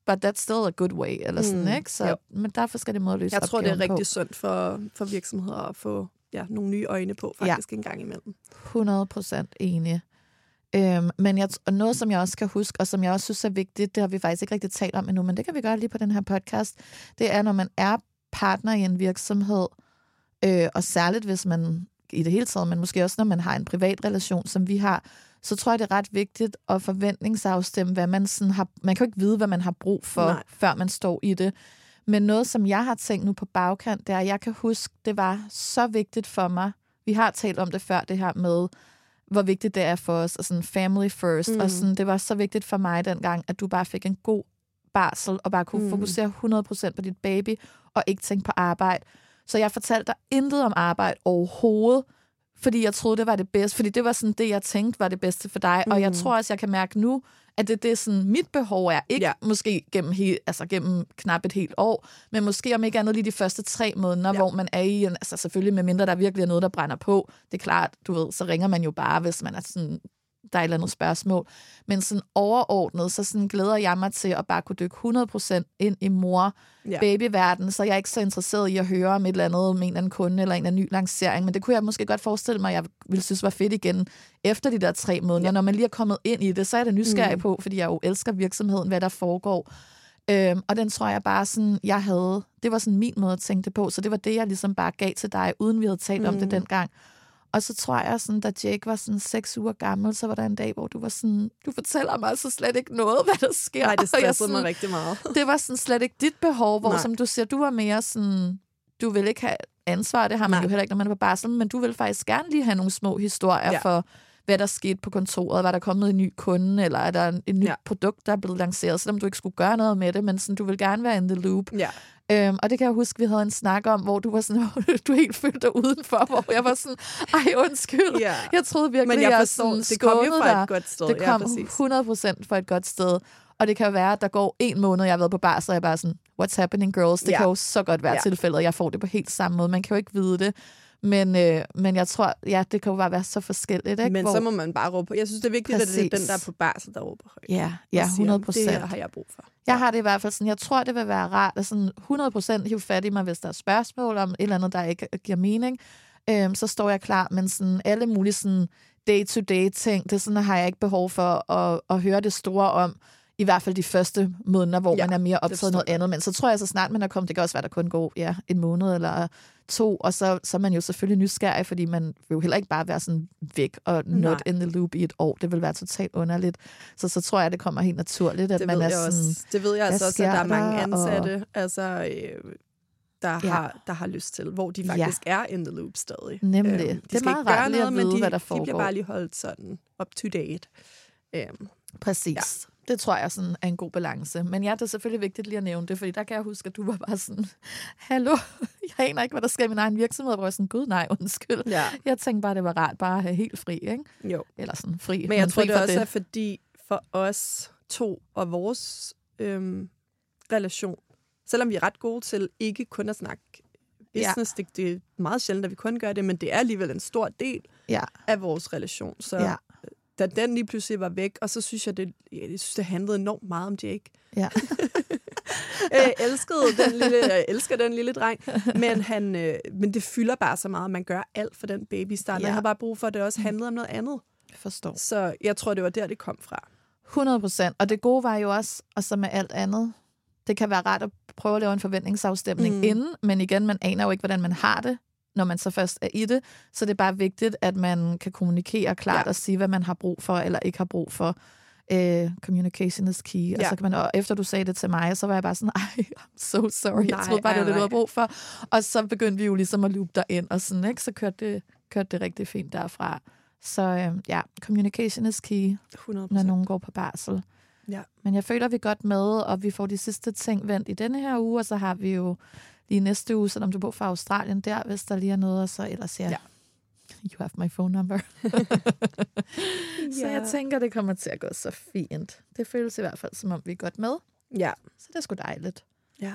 but that's still a good way, eller sådan, Mm, ikke? Så, jo. men der er forskellige måder at løse Jeg tror, det er opgaven på. rigtig sundt for, for virksomheder at få ja, nogle nye øjne på, faktisk ja. en gang imellem. 100 procent enig. Øhm, men jeg, og noget, som jeg også kan huske, og som jeg også synes er vigtigt, det har vi faktisk ikke rigtig talt om endnu, men det kan vi gøre lige på den her podcast, det er, når man er partner i en virksomhed, øh, og særligt hvis man i det hele taget, men måske også når man har en privat relation, som vi har, så tror jeg, det er ret vigtigt at forventningsafstemme, hvad man sådan har... Man kan jo ikke vide, hvad man har brug for, Nej. Før man står i det. Men noget, som jeg har tænkt nu på bagkant, det er, at jeg kan huske, det var så vigtigt for mig. Vi har talt om det før, det her med, hvor vigtigt det er for os, og sådan family first. Mm. Og sådan, det var så vigtigt for mig dengang, at du bare fik en god barsel, og bare kunne mm. fokusere 100% på dit baby, og ikke tænke på arbejde. Så jeg fortalte dig intet om arbejde overhovedet, fordi jeg troede, det var det bedste. Fordi det var sådan det, jeg tænkte var det bedste for dig. Mm. Og jeg mm. tror også, jeg kan mærke nu, at det, det er sådan, mit behov er. Ikke ja. måske gennem, he, altså gennem knap et helt år, men måske om ikke andet lige de første tre måneder, ja. hvor man er i en, altså selvfølgelig med mindre der virkelig er noget, der brænder på. Det er klart, du ved, så ringer man jo bare, hvis man er sådan der er et eller andet spørgsmål. Men sådan overordnet, så sådan glæder jeg mig til at bare kunne dykke 100% ind i mor-babyverden, så jeg er ikke så interesseret i at høre om et eller andet med en eller anden kunde eller en eller ny lancering, men det kunne jeg måske godt forestille mig, at jeg ville synes var fedt igen efter de der tre måneder. Ja. Når man lige er kommet ind i det, så er det nysgerrig mm. på, fordi jeg jo elsker virksomheden, hvad der foregår. Øhm, og den tror jeg bare sådan, jeg havde, det var sådan min måde at tænke det på, så det var det, jeg ligesom bare gav til dig, uden vi havde talt mm. om det mm. dengang. Og så tror jeg, sådan, da Jake var sådan seks uger gammel, så var der en dag, hvor du var sådan, du fortæller mig altså slet ikke noget, hvad der sker. Nej, det stressede mig rigtig meget. [laughs] det var sådan slet ikke dit behov, hvor Nej. som du siger, du var mere sådan, du vil ikke have ansvar, det har man Nej. jo heller ikke, når man er på barsel, men du vil faktisk gerne lige have nogle små historier ja. for, hvad der skete på kontoret. Var der kommet en ny kunde, eller er der en, en ny ja. produkt, der er blevet lanceret, selvom du ikke skulle gøre noget med det, men sådan, du vil gerne være in the loop. Ja. Øhm, og det kan jeg huske, vi havde en snak om, hvor du var sådan, [laughs] du helt følte dig udenfor, hvor jeg var sådan, ej undskyld, ja. jeg troede virkelig, Men jeg, jeg sådan, det kom jo fra et godt sted. Det kom ja, 100% fra et godt sted. Og det kan være, at der går en måned, jeg har været på bar, så er jeg bare sådan, what's happening girls? Det ja. kan jo så godt være ja. tilfældet, jeg får det på helt samme måde. Man kan jo ikke vide det. Men, øh, men jeg tror, ja, det kan jo bare være så forskelligt. Ikke? Men Hvor... så må man bare råbe på. Jeg synes, det er vigtigt, Præcis. at det er den, der er på barsel, der råber højt. Ja, ja 100 procent. Det har jeg brug for. Jeg har det i hvert fald sådan, jeg tror, det vil være rart at sådan 100 procent hive fat i mig, hvis der er spørgsmål om et eller andet, der ikke giver mening. Øhm, så står jeg klar, men sådan alle mulige sådan day-to-day ting, det sådan, har jeg ikke behov for at, at høre det store om i hvert fald de første måneder, hvor ja, man er mere optaget noget andet. Men så tror jeg så snart, man er kommet, det kan også være, der kun går ja, en måned eller to, og så, så er man jo selvfølgelig nysgerrig, fordi man vil jo heller ikke bare være sådan væk og not Nej. in the loop i et år. Det vil være totalt underligt. Så så tror jeg, det kommer helt naturligt, at det man er sådan... Også. Det ved jeg altså også, at der er mange ansatte, og... altså, øh, der, ja. har, der har lyst til, hvor de faktisk ja. er in the loop stadig. Nemlig. Øhm, de det er meget rart noget, at vide, men de, hvad der foregår. de bliver bare lige holdt sådan up to date. Øhm, Præcis. Ja. Det tror jeg sådan er en god balance. Men ja, det er selvfølgelig vigtigt lige at nævne det, fordi der kan jeg huske, at du var bare sådan, hallo, jeg aner ikke, hvad der sker i min egen virksomhed, hvor jeg sådan, gud nej, undskyld. Ja. Jeg tænkte bare, det var rart bare at have helt fri, ikke? Jo. Eller sådan fri. Men jeg men tror, det også det. er fordi, for os to og vores øhm, relation, selvom vi er ret gode til ikke kun at snakke business, ja. det, det er meget sjældent, at vi kun gør det, men det er alligevel en stor del ja. af vores relation. Så ja da den lige pludselig var væk, og så synes jeg, det, jeg synes, det handlede enormt meget om Jake. Ja. [laughs] jeg elskede den lille, jeg elsker den lille dreng, men, han, øh, men det fylder bare så meget, man gør alt for den baby start. Ja. Jeg har bare brug for, at det også handlede om noget andet. Forstår. Så jeg tror, det var der, det kom fra. 100 procent. Og det gode var jo også, og så med alt andet, det kan være rart at prøve at lave en forventningsafstemning mm. inden, men igen, man aner jo ikke, hvordan man har det når man så først er i det. Så det er bare vigtigt, at man kan kommunikere klart ja. og sige, hvad man har brug for eller ikke har brug for. Uh, communication is key. Ja. Og så kan man, og efter du sagde det til mig, så var jeg bare sådan, [laughs] ej, I'm so sorry. Nej, jeg troede bare, det var det, du havde brug for. Og så begyndte vi jo ligesom at loop dig ind, og sådan, ikke? så kørte det, kørte det rigtig fint derfra. Så uh, ja, communication is key, 100%. når nogen går på barsel. Ja. Men jeg føler, vi er godt med, og vi får de sidste ting vendt i denne her uge, og så har vi jo lige næste uge, selvom du bor fra Australien der, hvis der lige er noget, og så ellers ja, you have my phone number. [laughs] så jeg tænker, det kommer til at gå så fint. Det føles i hvert fald, som om vi er godt med. Ja. Så det er sgu dejligt. Ja.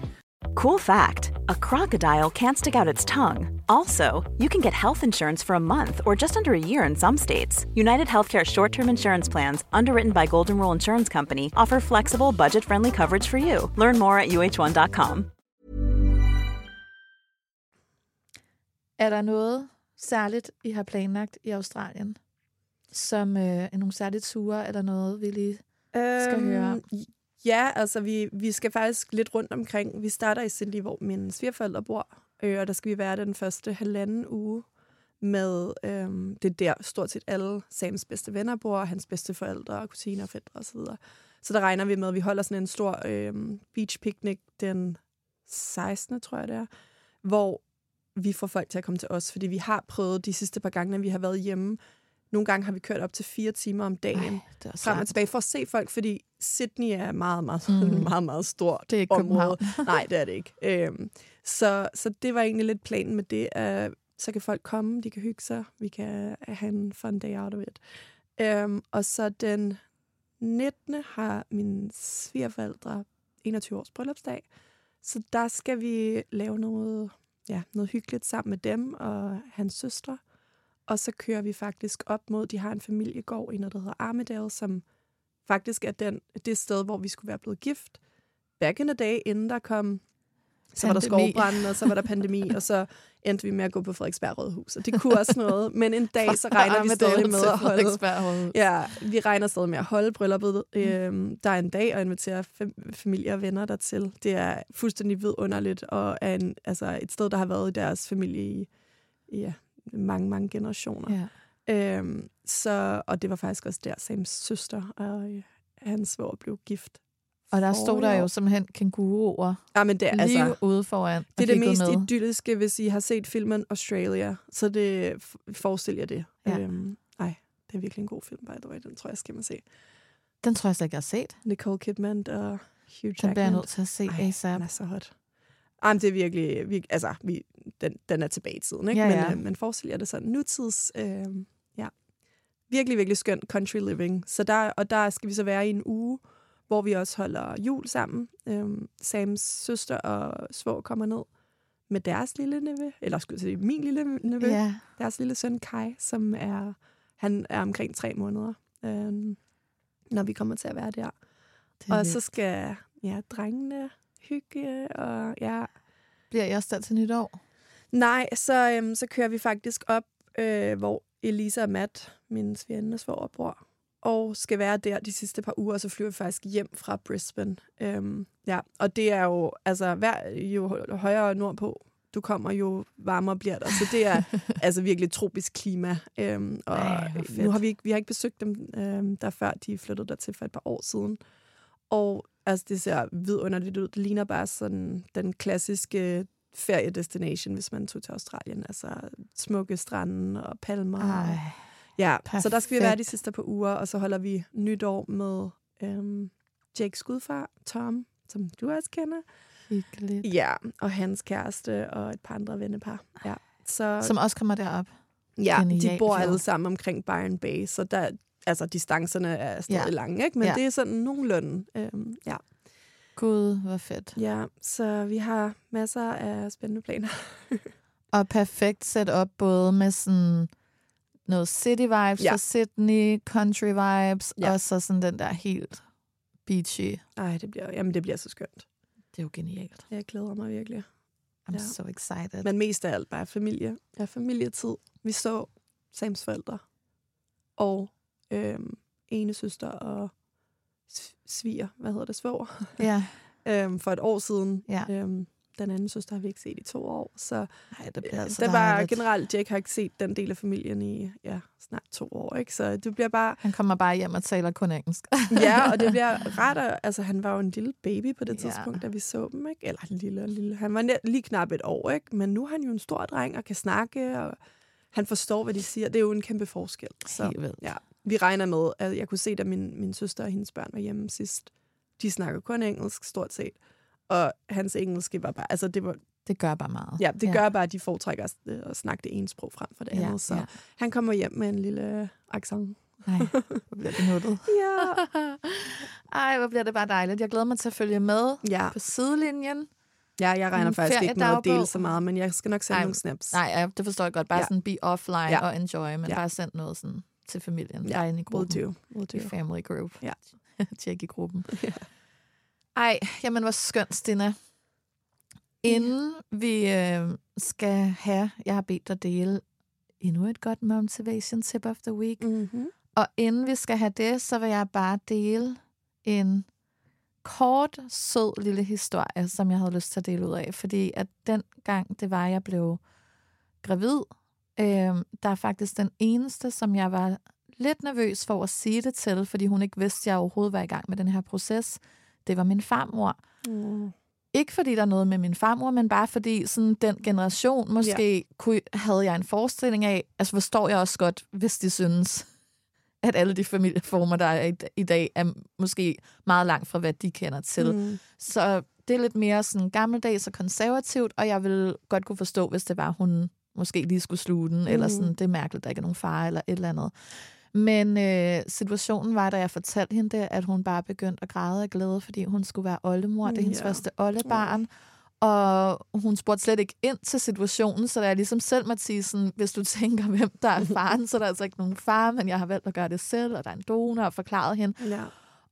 Cool fact a crocodile can't stick out its tongue. Also, you can get health insurance for a month or just under a year in some states. United Healthcare short term insurance plans, underwritten by Golden Rule Insurance Company, offer flexible, budget friendly coverage for you. Learn more at uh1.com. Er der noget særligt, I har planlagt i Australien, som øh, er nogle særligt ture, eller noget, vi lige skal Øhm, høre om? Ja, altså vi, vi skal faktisk lidt rundt omkring. Vi starter i Cindy, hvor mine svigerforældre bor, øh, og der skal vi være den første halvanden uge med, øh, det der stort set alle Sams bedste venner bor, hans bedste forældre, kusiner, fædre osv. Så, så der regner vi med, at vi holder sådan en stor øh, beach picnic den 16. tror jeg det er, hvor vi får folk til at komme til os, fordi vi har prøvet de sidste par gange, når vi har været hjemme. Nogle gange har vi kørt op til fire timer om dagen Ej, frem og tilbage for at se folk, fordi Sydney er meget, meget, Mm. [laughs] meget, meget stort Det er ikke område. [laughs] Nej, det er det ikke. Øhm, så, så det var egentlig lidt planen med det. Uh, så kan folk komme, de kan hygge sig, vi kan have en fun day out of it. Øhm, og så den 19. har mine svigerforældre 21 års bryllupsdag. Så der skal vi lave noget, ja, noget hyggeligt sammen med dem og hans søstre. Og så kører vi faktisk op mod, de har en familiegård i noget, der hedder Armidale, som faktisk er den, det sted, hvor vi skulle være blevet gift. Back in the day, inden der kom, så var der Pandemi. skovbrand, og så var der pandemi, [laughs] og så endte vi med at gå på Frederiksberg Rådhus. Og det kunne også noget, men en dag, så regner vi stadig med at holde Ja, vi regner stadig med at holde brylluppet. Mm. Øhm, der er en dag at invitere fam- familie og venner dertil. Det er fuldstændig vidunderligt, og er en, altså et sted, der har været i deres familie i ja, mange, mange generationer. Ja. Øhm, så, og det var faktisk også der, Sams søster og øh, hans svor blev gift. Og der stod der jo simpelthen kænguruer Ja, men det er lige altså... ude foran. Det er det mest med. idylliske, hvis I har set filmen Australia. Så det f- forestil jer det. Ja. Øhm, ej, det er virkelig en god film, by the way. Den tror jeg, skal man se. Den tror jeg slet ikke, jeg har set. Nicole Kidman og Hugh Jackman. Den bliver jeg nødt til at se Ej, ASAP. Den er så hot. Ej, men det er virkelig, virkelig altså, vi, den, den er tilbage i tiden, ikke? Ja, men, ja. øh, men forestil jer det sådan, nutids, øh, ja, virkelig, virkelig skøn country living. Så der, og der skal vi så være i en uge, hvor vi også holder jul sammen. Øhm, Sams søster og svår kommer ned med deres lille nevø, eller skulle jeg sige, min lille nevø, Ja. deres lille søn Kai, som er, han er omkring tre måneder, øhm, når vi kommer til at være der. Er Og vildt. så skal ja, drengene hygge, og ja... Bliver jeg også der til nytår? Nej, så, øhm, så kører vi faktisk op, øh, hvor Elisa og Matt, min svigerinde og svoger, bor, og skal være der de sidste par uger, og så flyver vi faktisk hjem fra Brisbane. Øhm, ja, og det er jo, altså, hver, jo højere nordpå du kommer, jo varmere bliver der. Så det er [laughs] altså virkelig tropisk klima. Øhm, og Ej, nu har vi ikke, vi har ikke besøgt dem, øhm, der før de flyttede der til for et par år siden. Og altså, det ser vidunderligt ud. Det ligner bare sådan den klassiske feriedestination, hvis man tog til Australien. Altså smukke strande og palmer. Ej, ja, så der skal vi være de perfekt. sidste par uger, og så holder vi nytår med øhm, Jakes gudfar, Tom, som du også kender. hyggeligt. Ja, og hans kæreste og et par andre vennepar. Ja. Så, Som også kommer derop. ja, de genialt bor alle sammen omkring Byron Bay, så der, altså distancerne er stadig Ja. lange, ikke? men Ja. det er sådan nogenlunde. Øhm, ja. Gud, hvor fedt. ja, så vi har masser af spændende planer. [laughs] Og perfekt setup både med sådan noget city vibes Ja. fra Sydney, country vibes, Ja. og så sådan den der helt beachy. Ej, det bliver, jamen, det bliver så skønt. Det er jo genialt. Jeg glæder mig virkelig. I'm Ja. so excited. Men mest af alt bare familie. Ja, familietid. Vi så Sams forældre. Og øhm, ene søster og sviger, hvad hedder det, svoger, Ja. [laughs] øhm, for et år siden. Ja. Øhm, den anden søster har vi ikke set i to år, så Ej, det bliver øh, altså det var generelt, Jake har ikke set den del af familien i ja, snart to år, ikke? Så det bliver bare, Han kommer bare hjem og taler kun engelsk. [laughs] ja, og det [laughs] bliver ret, at- altså han var jo en lille baby på det Ja. tidspunkt, da vi så dem, ikke? Eller lille og lille. Han var lige knap et år, ikke? Men nu er han jo en stor dreng og kan snakke, og han forstår, hvad de siger. Det er jo en kæmpe forskel. Så Helt vildt. ja, vi regner med, at jeg kunne se, da min, min søster og hendes børn var hjemme sidst, de snakker kun engelsk, stort set. Og hans engelske var bare, altså det var, Det gør bare meget. ja, det gør bare, at de foretrækker at, at snakke det ene sprog frem for det Ja, andet. Så ja. han kommer hjem med en lille accent. Nej, hvor bliver det nuttet. [laughs] Ja. [laughs] Ej, hvor bliver det bare dejligt. Jeg glæder mig til at følge med Ja. på sidelinjen. Ja, jeg regner faktisk ikke med at dele så meget, men jeg skal nok sende Ej, nogle snaps. Nej, ja, det forstår jeg godt. Bare Ja. sådan be offline Ja. og enjoy, men Ja. bare send noget sådan til familien. Ja, inde i gruppen. do. Will I do. family group. Ja. [laughs] Tjek i gruppen. [laughs] Ja. Ej, jamen hvor skønt, Stina. Inden vi øh, skal have, jeg har bedt dig dele endnu et godt motivation tip of the week. Mm-hmm. Og inden vi skal have det, så vil jeg bare dele en kort, sød lille historie, som jeg havde lyst til at dele ud af. Fordi at den gang, det var, jeg blev gravid, øh, der er faktisk den eneste, som jeg var lidt nervøs for at sige det til, fordi hun ikke vidste, at jeg overhovedet var i gang med den her proces. Det var min farmor. Mm. Ikke fordi der er noget med min farmor, men bare fordi sådan den generation måske ja. kunne, havde jeg en forestilling af, altså forstår jeg også godt, hvis de synes, at alle de familieformer, der er i, i dag, er måske meget langt fra, hvad de kender til. Mm. Så det er lidt mere sådan gammeldags og konservativt, og jeg vil godt kunne forstå, hvis det var, hun måske lige skulle sluge den, mm. eller sådan, det er mærkeligt, der ikke er nogen far eller et eller andet. Men øh, situationen var, da jeg fortalte hende det, at hun bare begyndte at græde af glæde, fordi hun skulle være oldemor. Det er hendes Ja. første oldebarn. Og hun spurgte slet ikke ind til situationen, så da jeg ligesom selv måtte sige sådan, hvis du tænker, hvem der er faren, så er der altså ikke nogen far, men jeg har valgt at gøre det selv, og der er en donor, og forklaret hende. Ja.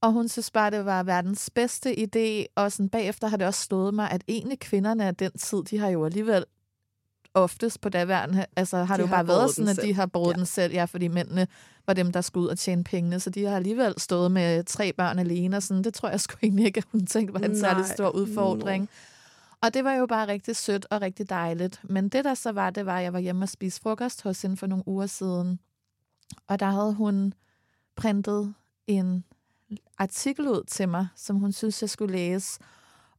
Og hun synes bare, det var verdens bedste idé, og sådan bagefter har det også slået mig, at egentlig kvinderne af den tid, de har jo alligevel oftest på daværende, altså har De det jo har bare været sådan, at de har båret Ja. den selv, ja, fordi mændene var dem, der skulle ud og tjene pengene, så de har alligevel stået med tre børn alene, og sådan, det tror jeg sgu egentlig ikke, at hun tænkte var en særlig Nej. stor udfordring. Og det var jo bare rigtig sødt og rigtig dejligt. Men det der så var, det var, at jeg var hjemme og spise frokost hos hende for nogle uger siden. Og der havde hun printet en artikel ud til mig, som hun synes, jeg skulle læse,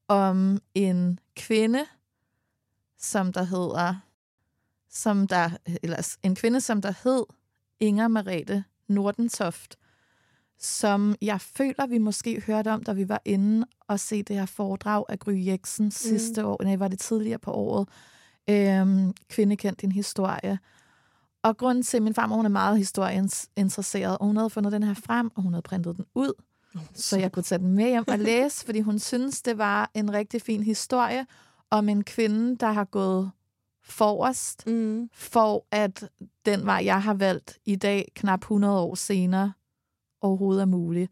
om en kvinde, som der hedder, som der, eller en kvinde, som der hed Inger Merete Nordentoft, som jeg føler, vi måske hørte om, da vi var inde og se det her foredrag af Gry Jeksen sidste år, nej, var det tidligere på året, øhm, Kvinde kendt din historie. Og grunden til, at min farmor hun er meget historieinteresseret, og hun havde fundet den her frem, og hun havde printet den ud, så jeg kunne tage den med hjem og [laughs] læse, fordi hun synes, det var en rigtig fin historie om en kvinde, der har gået forrest, Mm. for at den vej, jeg har valgt i dag, knap 100 år senere, overhovedet er mulig.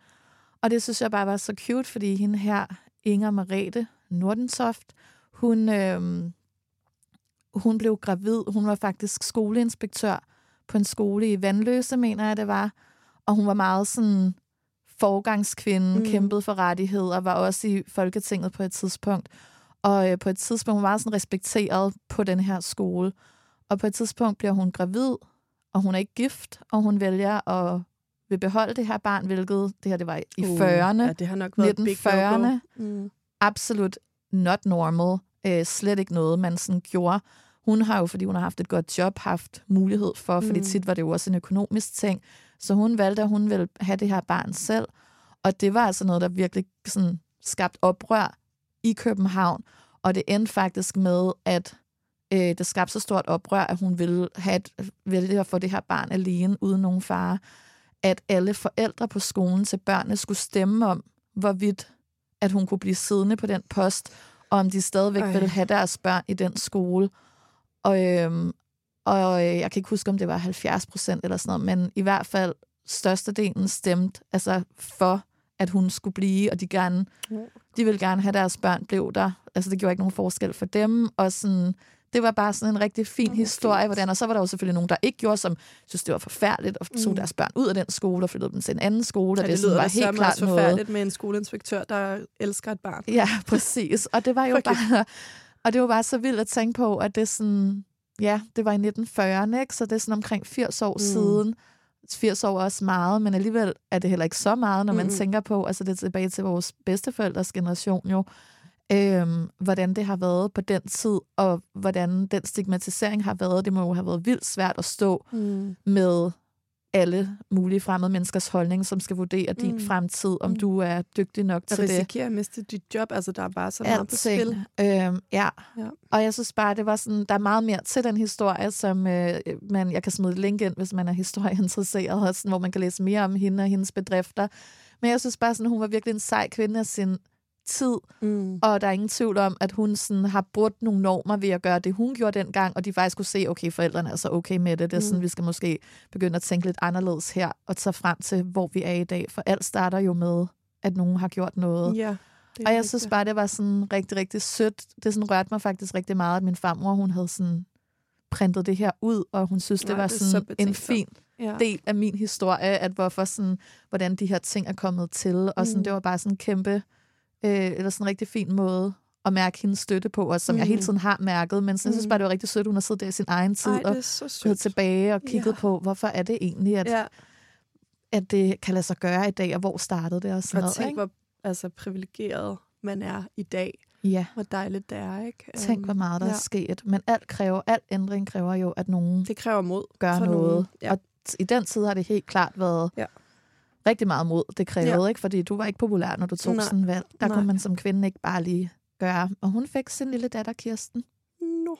Og det synes jeg bare var så cute, fordi hende her, Inger Merete Nordensoft, hun, øhm, hun blev gravid. Hun var faktisk skoleinspektør på en skole i Vandløse, mener jeg det var. Og hun var meget sådan forgangskvinde, mm. kæmpede for rettigheder, var også i Folketinget på et tidspunkt. Og øh, på et tidspunkt hun var sådan respekteret på den her skole. Og på et tidspunkt bliver hun gravid, og hun er ikke gift, og hun vælger at vil beholde det her barn, hvilket det her det var i Uh, 40'erne. Ja, det har nok været et big 1940'erne. no-go. Mm. Absolut not normal. Øh, slet ikke noget, man sådan gjorde. Hun har jo, fordi hun har haft et godt job, haft mulighed for, fordi Mm. tit var det jo også en økonomisk ting. Så hun valgte, at hun ville have det her barn selv. Og det var altså noget, der virkelig sådan skabt oprør i København. Og det endte faktisk med, at øh, det skabte så stort oprør, at hun ville have et, at få det her barn alene, uden nogen far. At alle forældre på skolen til børnene skulle stemme om, hvorvidt at hun kunne blive siddende på den post, og om de stadigvæk Ej. ville have deres børn i den skole. Og, øhm, og øh, jeg kan ikke huske, om det var 70 procent eller sådan noget, men i hvert fald størstedelen stemte altså for, at hun skulle blive, og de gerne de ville gerne have, at deres børn blev der. Altså, det gjorde ikke nogen forskel for dem. Og sådan, det var bare sådan en rigtig fin Åh, historie, hvordan, og så var der jo selvfølgelig nogen, der ikke gjorde, som synes, det var forfærdeligt, og tog Mm. deres børn ud af den skole, og flyttede dem til en anden skole, Ja, det, det, lyder var helt klart noget. forfærdeligt med en skoleinspektør, der elsker et barn. Ja, præcis. Og det var jo bare, og det var bare så vildt at tænke på, at det sådan, ja, det var i 1940'erne, ikke? så det er sådan omkring 80 år mm. siden. 80 år er også meget, men alligevel er det heller ikke så meget, når man Mm-mm. tænker på, altså det er tilbage til vores bedsteforældres generation jo, øhm, hvordan det har været på den tid, og hvordan den stigmatisering har været. Det må jo have været vildt svært at stå Mm. med alle mulige fremmede menneskers holdning, som skal vurdere din Mm. fremtid, om Mm. du er dygtig nok Jeg til det risikerer at miste dit job. Altså, der er bare så meget på spil. alting. Øhm, ja. Ja. Og jeg synes bare, det var sådan, der er meget mere til den historie, som øh, man, jeg kan smide et link ind, hvis man er historieinteresseret, og sådan, hvor man kan læse mere om hende og hendes bedrifter. Men jeg synes bare, sådan, hun var virkelig en sej kvinde af sin tid, Mm. og der er ingen tvivl om, at hun sådan, har brudt nogle normer ved at gøre det, hun gjorde dengang, og de faktisk kunne se, okay, forældrene er så okay med det. Det er sådan, Mm. vi skal måske begynde at tænke lidt anderledes her, og tage frem til, hvor vi er i dag. For alt starter jo med, at nogen har gjort noget. Ja, Og jeg rigtigt. synes bare, det var sådan rigtig, rigtig sødt. Det sådan rørte mig faktisk rigtig meget, at min farmor, hun havde sådan printet det her ud, og hun synes, det Nej, var det er så sådan en fin ja. del af min historie, at hvorfor sådan, hvordan de her ting er kommet til. Og sådan, Mm. det var bare sådan en kæmpe, øh, eller sådan en rigtig fin måde at mærke hendes støtte på, og som mm. jeg hele Mm. tiden har mærket. Men sådan, jeg synes Mm. bare, det var rigtig sødt, hun har siddet der i sin egen tid, Ej, og gået tilbage og kigget Ja. på, hvorfor er det egentlig, at, Ja, at det kan lade sig gøre i dag, og hvor startede det og sådan og noget. tænk, ikke? hvor altså, privilegeret man er i dag. Ja. Hvor dejligt det er, ikke? Tænk, hvor Øhm, meget der ja. er sket. Men alt kræver, alt ændring kræver jo, at nogen Det kræver mod gør for noget. Nogen. Ja. Og i den tid har det helt klart været Ja. Rigtig meget mod, det krævede, Ja. ikke? Fordi du var ikke populær, når du tog Nej. sådan valg. Der Nej. kunne man som kvinde ikke bare lige gøre. Og hun fik sin lille datter, Kirsten. Nå.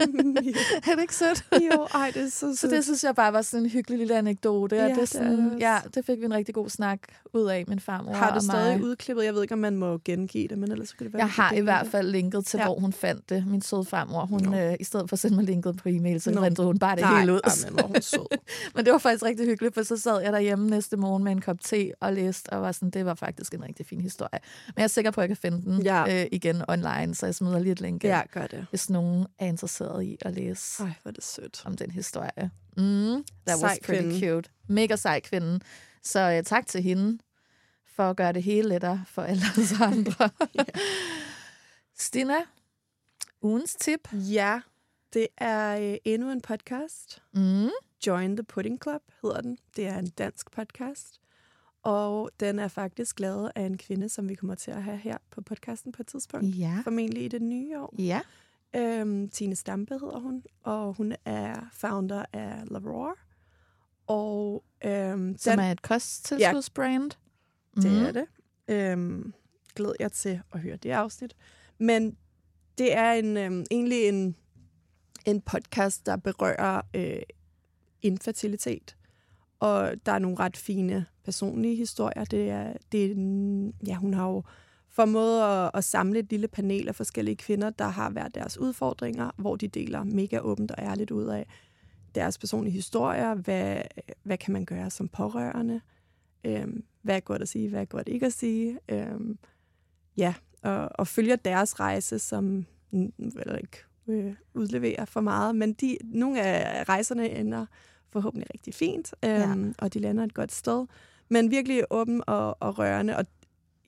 [laughs] er det ikke sødt? jo, ej, det er så Så sødt. det synes jeg bare var sådan en hyggelig lille anekdote. Ja, det er sådan, det ja, det fik vi en rigtig god snak ud af, min farmor Har du stadig mig. udklippet? Jeg ved ikke, om man må gengive det, men ellers kan det være, Jeg har i hvert fald linket til, Ja. hvor hun fandt det. Min søde farmor, hun, Nå. øh, i stedet for at sende mig linket på e-mail, så Nå. rentede hun bare det Nej, hele ud. jamen, hvor hun sød. [laughs] Men det var faktisk rigtig hyggeligt, for så sad jeg derhjemme næste morgen med en kop te og læste, og var sådan, det var faktisk en rigtig fin historie. Men jeg er sikker på, at jeg kan finde den Ja. øh, igen online, så jeg smider lige et link Ja, gør det. hvis nogen er interesseret i at læse Ej, hvor er det sødt. om den historie. Mm, that Sej was pretty kvinde. cute. Mega sej kvinde. Så uh, tak til hende for at gøre det hele lettere for alle os [laughs] andre. Stina, ugens tip. Ja, det er øh, endnu en podcast. Mm. Join the Pudding Club hedder den. Det er en dansk podcast. Og den er faktisk lavet af en kvinde, som vi kommer til at have her på podcasten på et tidspunkt. Ja. Formentlig i det nye år. Ja. Øhm, Tine Stampe hedder hun, og hun er founder af Lavroar. Og øhm, Som den, er et kosttilskudsbrand. Mm. det er det. Øhm, glæder jeg til at høre det afsnit. Men det er en, øhm, egentlig en, en podcast, der berører øh, infertilitet. Og der er nogle ret fine personlige historier. Det er, det er, ja, hun har jo formået at, at samle et lille panel af forskellige kvinder, der har været deres udfordringer, hvor de deler mega åbent og ærligt ud af deres personlige historier. Hvad, hvad kan man gøre som pårørende? Øhm, hvad er godt at sige, hvad er godt ikke at sige? Øhm, ja, og, og følger deres rejse, som vel ikke øh, udleverer for meget, men de, nogle af rejserne ender forhåbentlig rigtig fint, øhm, ja. og de lander et godt sted. Men virkelig åben og, og rørende, og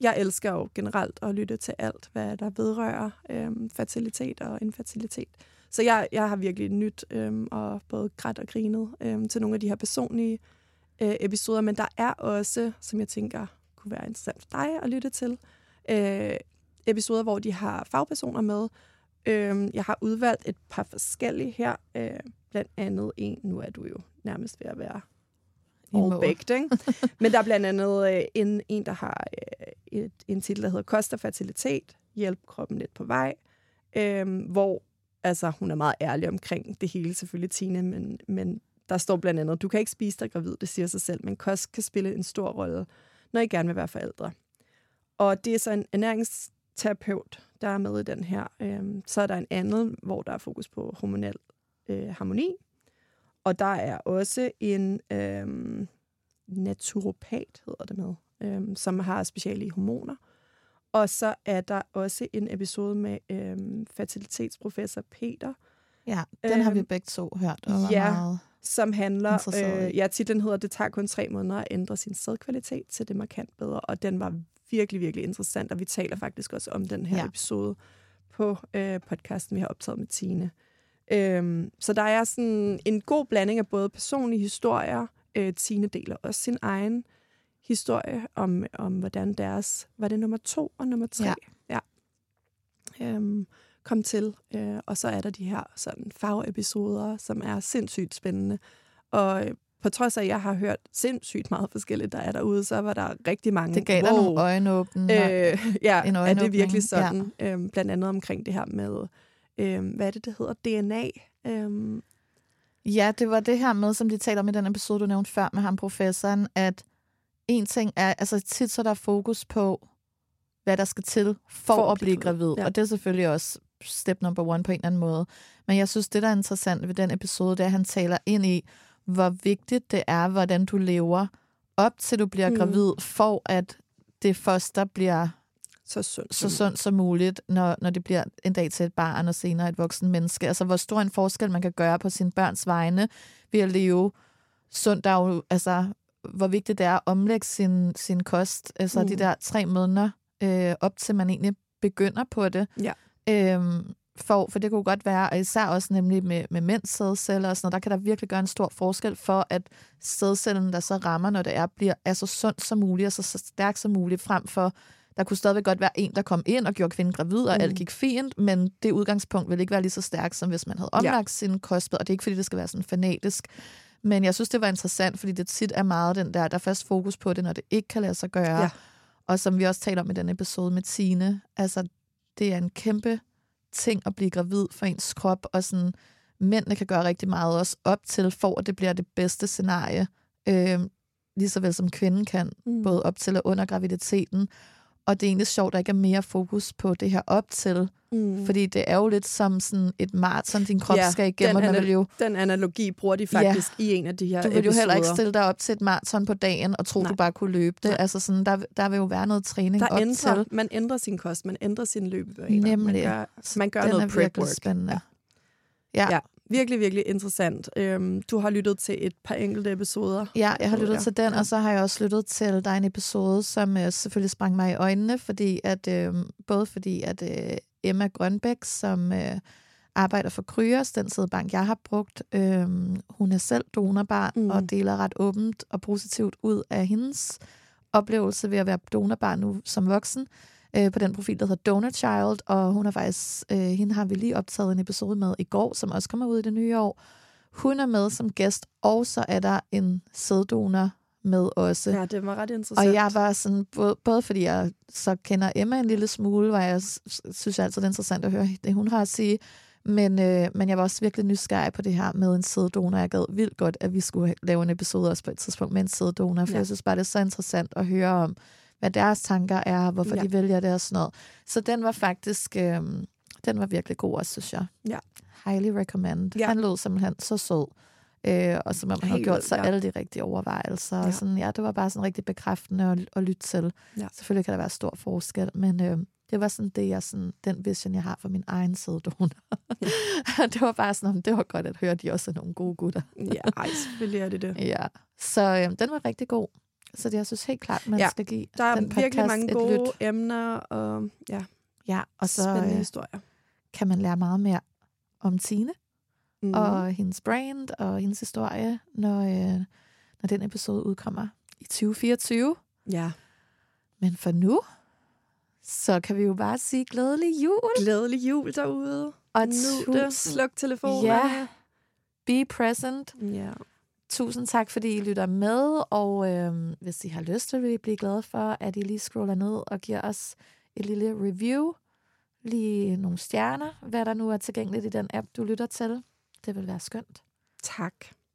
jeg elsker jo generelt at lytte til alt, hvad der vedrører øhm, fertilitet og infertilitet. Så jeg, jeg har virkelig nyt øhm, og både grædt og grinet øhm, til nogle af de her personlige øh, episoder, men der er også, som jeg tænker kunne være interessant for dig at lytte til, øh, episoder, hvor de har fagpersoner med. Øh, jeg har udvalgt et par forskellige her, øh, blandt andet en, nu er du jo nærmest ved at være all baked, ikke? Men der er blandt andet øh, en, en, der har øh, et, en titel, der hedder Kost og fertilitet, hjælp kroppen lidt på vej, øh, hvor altså, hun er meget ærlig omkring det hele, selvfølgelig Tine, men, men der står blandt andet, du kan ikke spise dig gravid, det siger sig selv, men kost kan spille en stor rolle, når I gerne vil være forældre. Og det er så en ernæringsterapeut, der er med i den her. Øhm, så er der en anden, hvor der er fokus på hormonel øh, harmoni. Og der er også en øhm, naturopat, hedder det med, øhm, som har speciale i hormoner. Og så er der også en episode med øhm, fertilitetsprofessor Peter, Ja, den har vi Øhm, begge to hørt. Og var ja. meget... som handler, øh, ja, titlen hedder, det tager kun tre måneder at ændre sin sædkvalitet til det markant bedre, og den var virkelig, virkelig interessant, og vi taler faktisk også om den her ja. episode på øh, podcasten, vi har optaget med Tine. Øhm, så der er sådan en god blanding af både personlige historier, øh, Tine deler også sin egen historie om, om hvordan deres, var det nummer to og nummer tre? Ja. ja. Øhm, kom til. Øh, og så er der de her sådan fagepisoder, som er sindssygt spændende. Og øh, på trods af, at jeg har hørt sindssygt meget forskelligt, der er derude, så var der rigtig mange... Det gav dig nogle øjenåbne. Øh, [laughs] ja, en er det virkelig sådan? Ja. Øhm, blandt andet omkring det her med, øhm, hvad er det, det hedder? DNA. Øhm, Ja, det var det her med, som de taler om i den episode, du nævnte før med ham, professoren, at en ting er, altså tit så er der fokus på, hvad der skal til for, for at blive gravid. Ja. Og det er selvfølgelig også step number one på en eller anden måde. Men jeg synes, det der er interessant ved den episode, det er, at han taler ind i, hvor vigtigt det er, hvordan du lever op til du bliver mm. gravid, for at det foster bliver så sundt. så sundt som muligt, når, når det bliver en dag til et barn og senere et voksen menneske. Altså, hvor stor en forskel man kan gøre på sine børns vegne ved at leve sundt. Der er jo, altså, hvor vigtigt det er at omlægge sin, sin kost. Altså, mm. De der tre måneder øh, op til man egentlig begynder på det. Ja. Øhm, for, for det kunne godt være, og især også nemlig med, med mænds sædceller og sådan noget, der kan der virkelig gøre en stor forskel for, at sædcellen, der så rammer, når det er, bliver er så sundt som muligt og så, så stærk som muligt, frem for der kunne stadigvæk godt være en, der kom ind og gjorde kvinden gravid, og mm. alt gik fint, men det udgangspunkt ville ikke være lige så stærkt, som hvis man havde omlagt ja. sin kost, og det er ikke, fordi det skal være sådan fanatisk. Men jeg synes, det var interessant, fordi det tit er meget den der, der er fast fokus på det, når det ikke kan lade sig gøre. Ja. Og som vi også taler om i den episode med Tine, altså det er en kæmpe ting at blive gravid for ens krop, og sådan, mændene kan gøre rigtig meget også op til, for at det bliver det bedste scenarie, øh, lige så vel som kvinden kan, mm. både op til og under graviditeten. Og det er egentlig sjovt, at der ikke er mere fokus på det her op til, Mm. fordi det er jo lidt som sådan et maraton, din krop Ja, skal igennem, og den man vil jo Den analogi bruger de faktisk ja. i en af de her du vil jo heller ikke episoder. stille dig op til et maraton på dagen og tro, Nej. du bare kunne løbe det. Nej. Altså sådan, der, der vil jo være noget træning Der op ændrer, til. man ændrer sin kost, man ændrer sin løbebaner. Nemlig. Man gør, man gør Den noget prep work. spændende. Ja. Ja. ja. Virkelig, virkelig interessant. Øhm, du har lyttet til et par enkelte episoder. Ja, jeg har lyttet til den, og så har jeg også lyttet til, der er en episode, som øh, selvfølgelig sprang mig i øjnene, fordi at, øh, både fordi, at øh, Emma Grønbæk, som øh, arbejder for Kryos, den sædbank, jeg har brugt, øh, hun er selv donorbarn mm. og deler ret åbent og positivt ud af hendes oplevelse ved at være donorbarn nu som voksen, øh, på den profil, der hedder Donor Child, og hun er faktisk, øh, hende har vi lige optaget en episode med i går, som også kommer ud i det nye år. Hun er med som gæst, og så er der en sæddonor med også. Ja, det var ret interessant. Og jeg var sådan, både, både fordi jeg så kender Emma en lille smule, hvor jeg synes altid, det er interessant at høre det, hun har at sige, men, øh, men jeg var også virkelig nysgerrig på det her med en sæddonor. Jeg gad vildt godt, at vi skulle lave en episode også på et tidspunkt med en sæddonor, for ja. jeg synes bare, det er så interessant at høre om, hvad deres tanker er, hvorfor Ja. ja. de vælger det og sådan noget. Så den var faktisk, øh, den var virkelig god også, synes jeg. Ja. Highly recommend. Ja. Ja. Han lød simpelthen så sød. Øh, og som om han havde gjort sig ja. alle de rigtige overvejelser. Ja. Ja. Sådan, ja, det var bare sådan rigtig bekræftende at, at lytte til. Ja. Selvfølgelig kan der være stor forskel, men øh, det var sådan det, jeg sådan, den vision, jeg har for min egen sæddonor. [laughs] det var bare sådan, det var godt at høre, at de også er nogle gode gutter. Ja, ej, selvfølgelig er det det. Ja, så øh, den var rigtig god. Så det, jeg synes helt klart, man Ja, skal give Der er den virkelig mange gode lyt. emner, og ja, Ja, og så spændende øh, historier. kan man lære meget mere om Tine Mm. og hendes brand og hendes historie, når, øh, når den episode udkommer i 2024. Ja, Men for nu, så kan vi jo bare sige glædelig jul. glædelig jul derude. Og tusind- det. Sluk telefonen. Ja. Be present. ja. Tusind tak, fordi I lytter med, og øh, hvis I har lyst, så vil vi blive glade for, at I lige scroller ned og giver os et lille review, lige nogle stjerner, hvad der nu er tilgængeligt i den app, du lytter til. Det vil være skønt. Tak.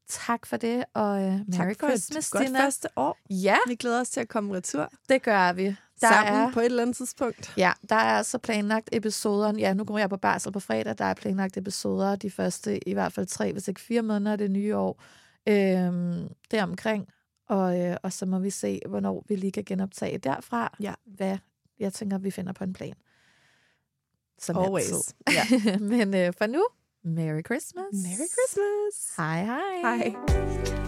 Tak for det, og øh, Merry tak for Christmas, et godt Dina. første år. Ja, Vi glæder os til at komme retur. det gør vi. Der Sammen er, på et eller andet tidspunkt. ja, der er altså planlagt episoder. Ja, nu går jeg på barsel på fredag. Der er planlagt episoder de første, i hvert fald tre, hvis ikke fire måneder af det nye år. Øhm, deromkring. Og, øh, og så må vi se, hvornår vi lige kan genoptage derfra. Ja. Hvad jeg tænker, vi finder på en plan. Som Always. altid. Ja. [laughs] Men øh, for nu, Merry Christmas. Merry Christmas. Hej, hej. Hej.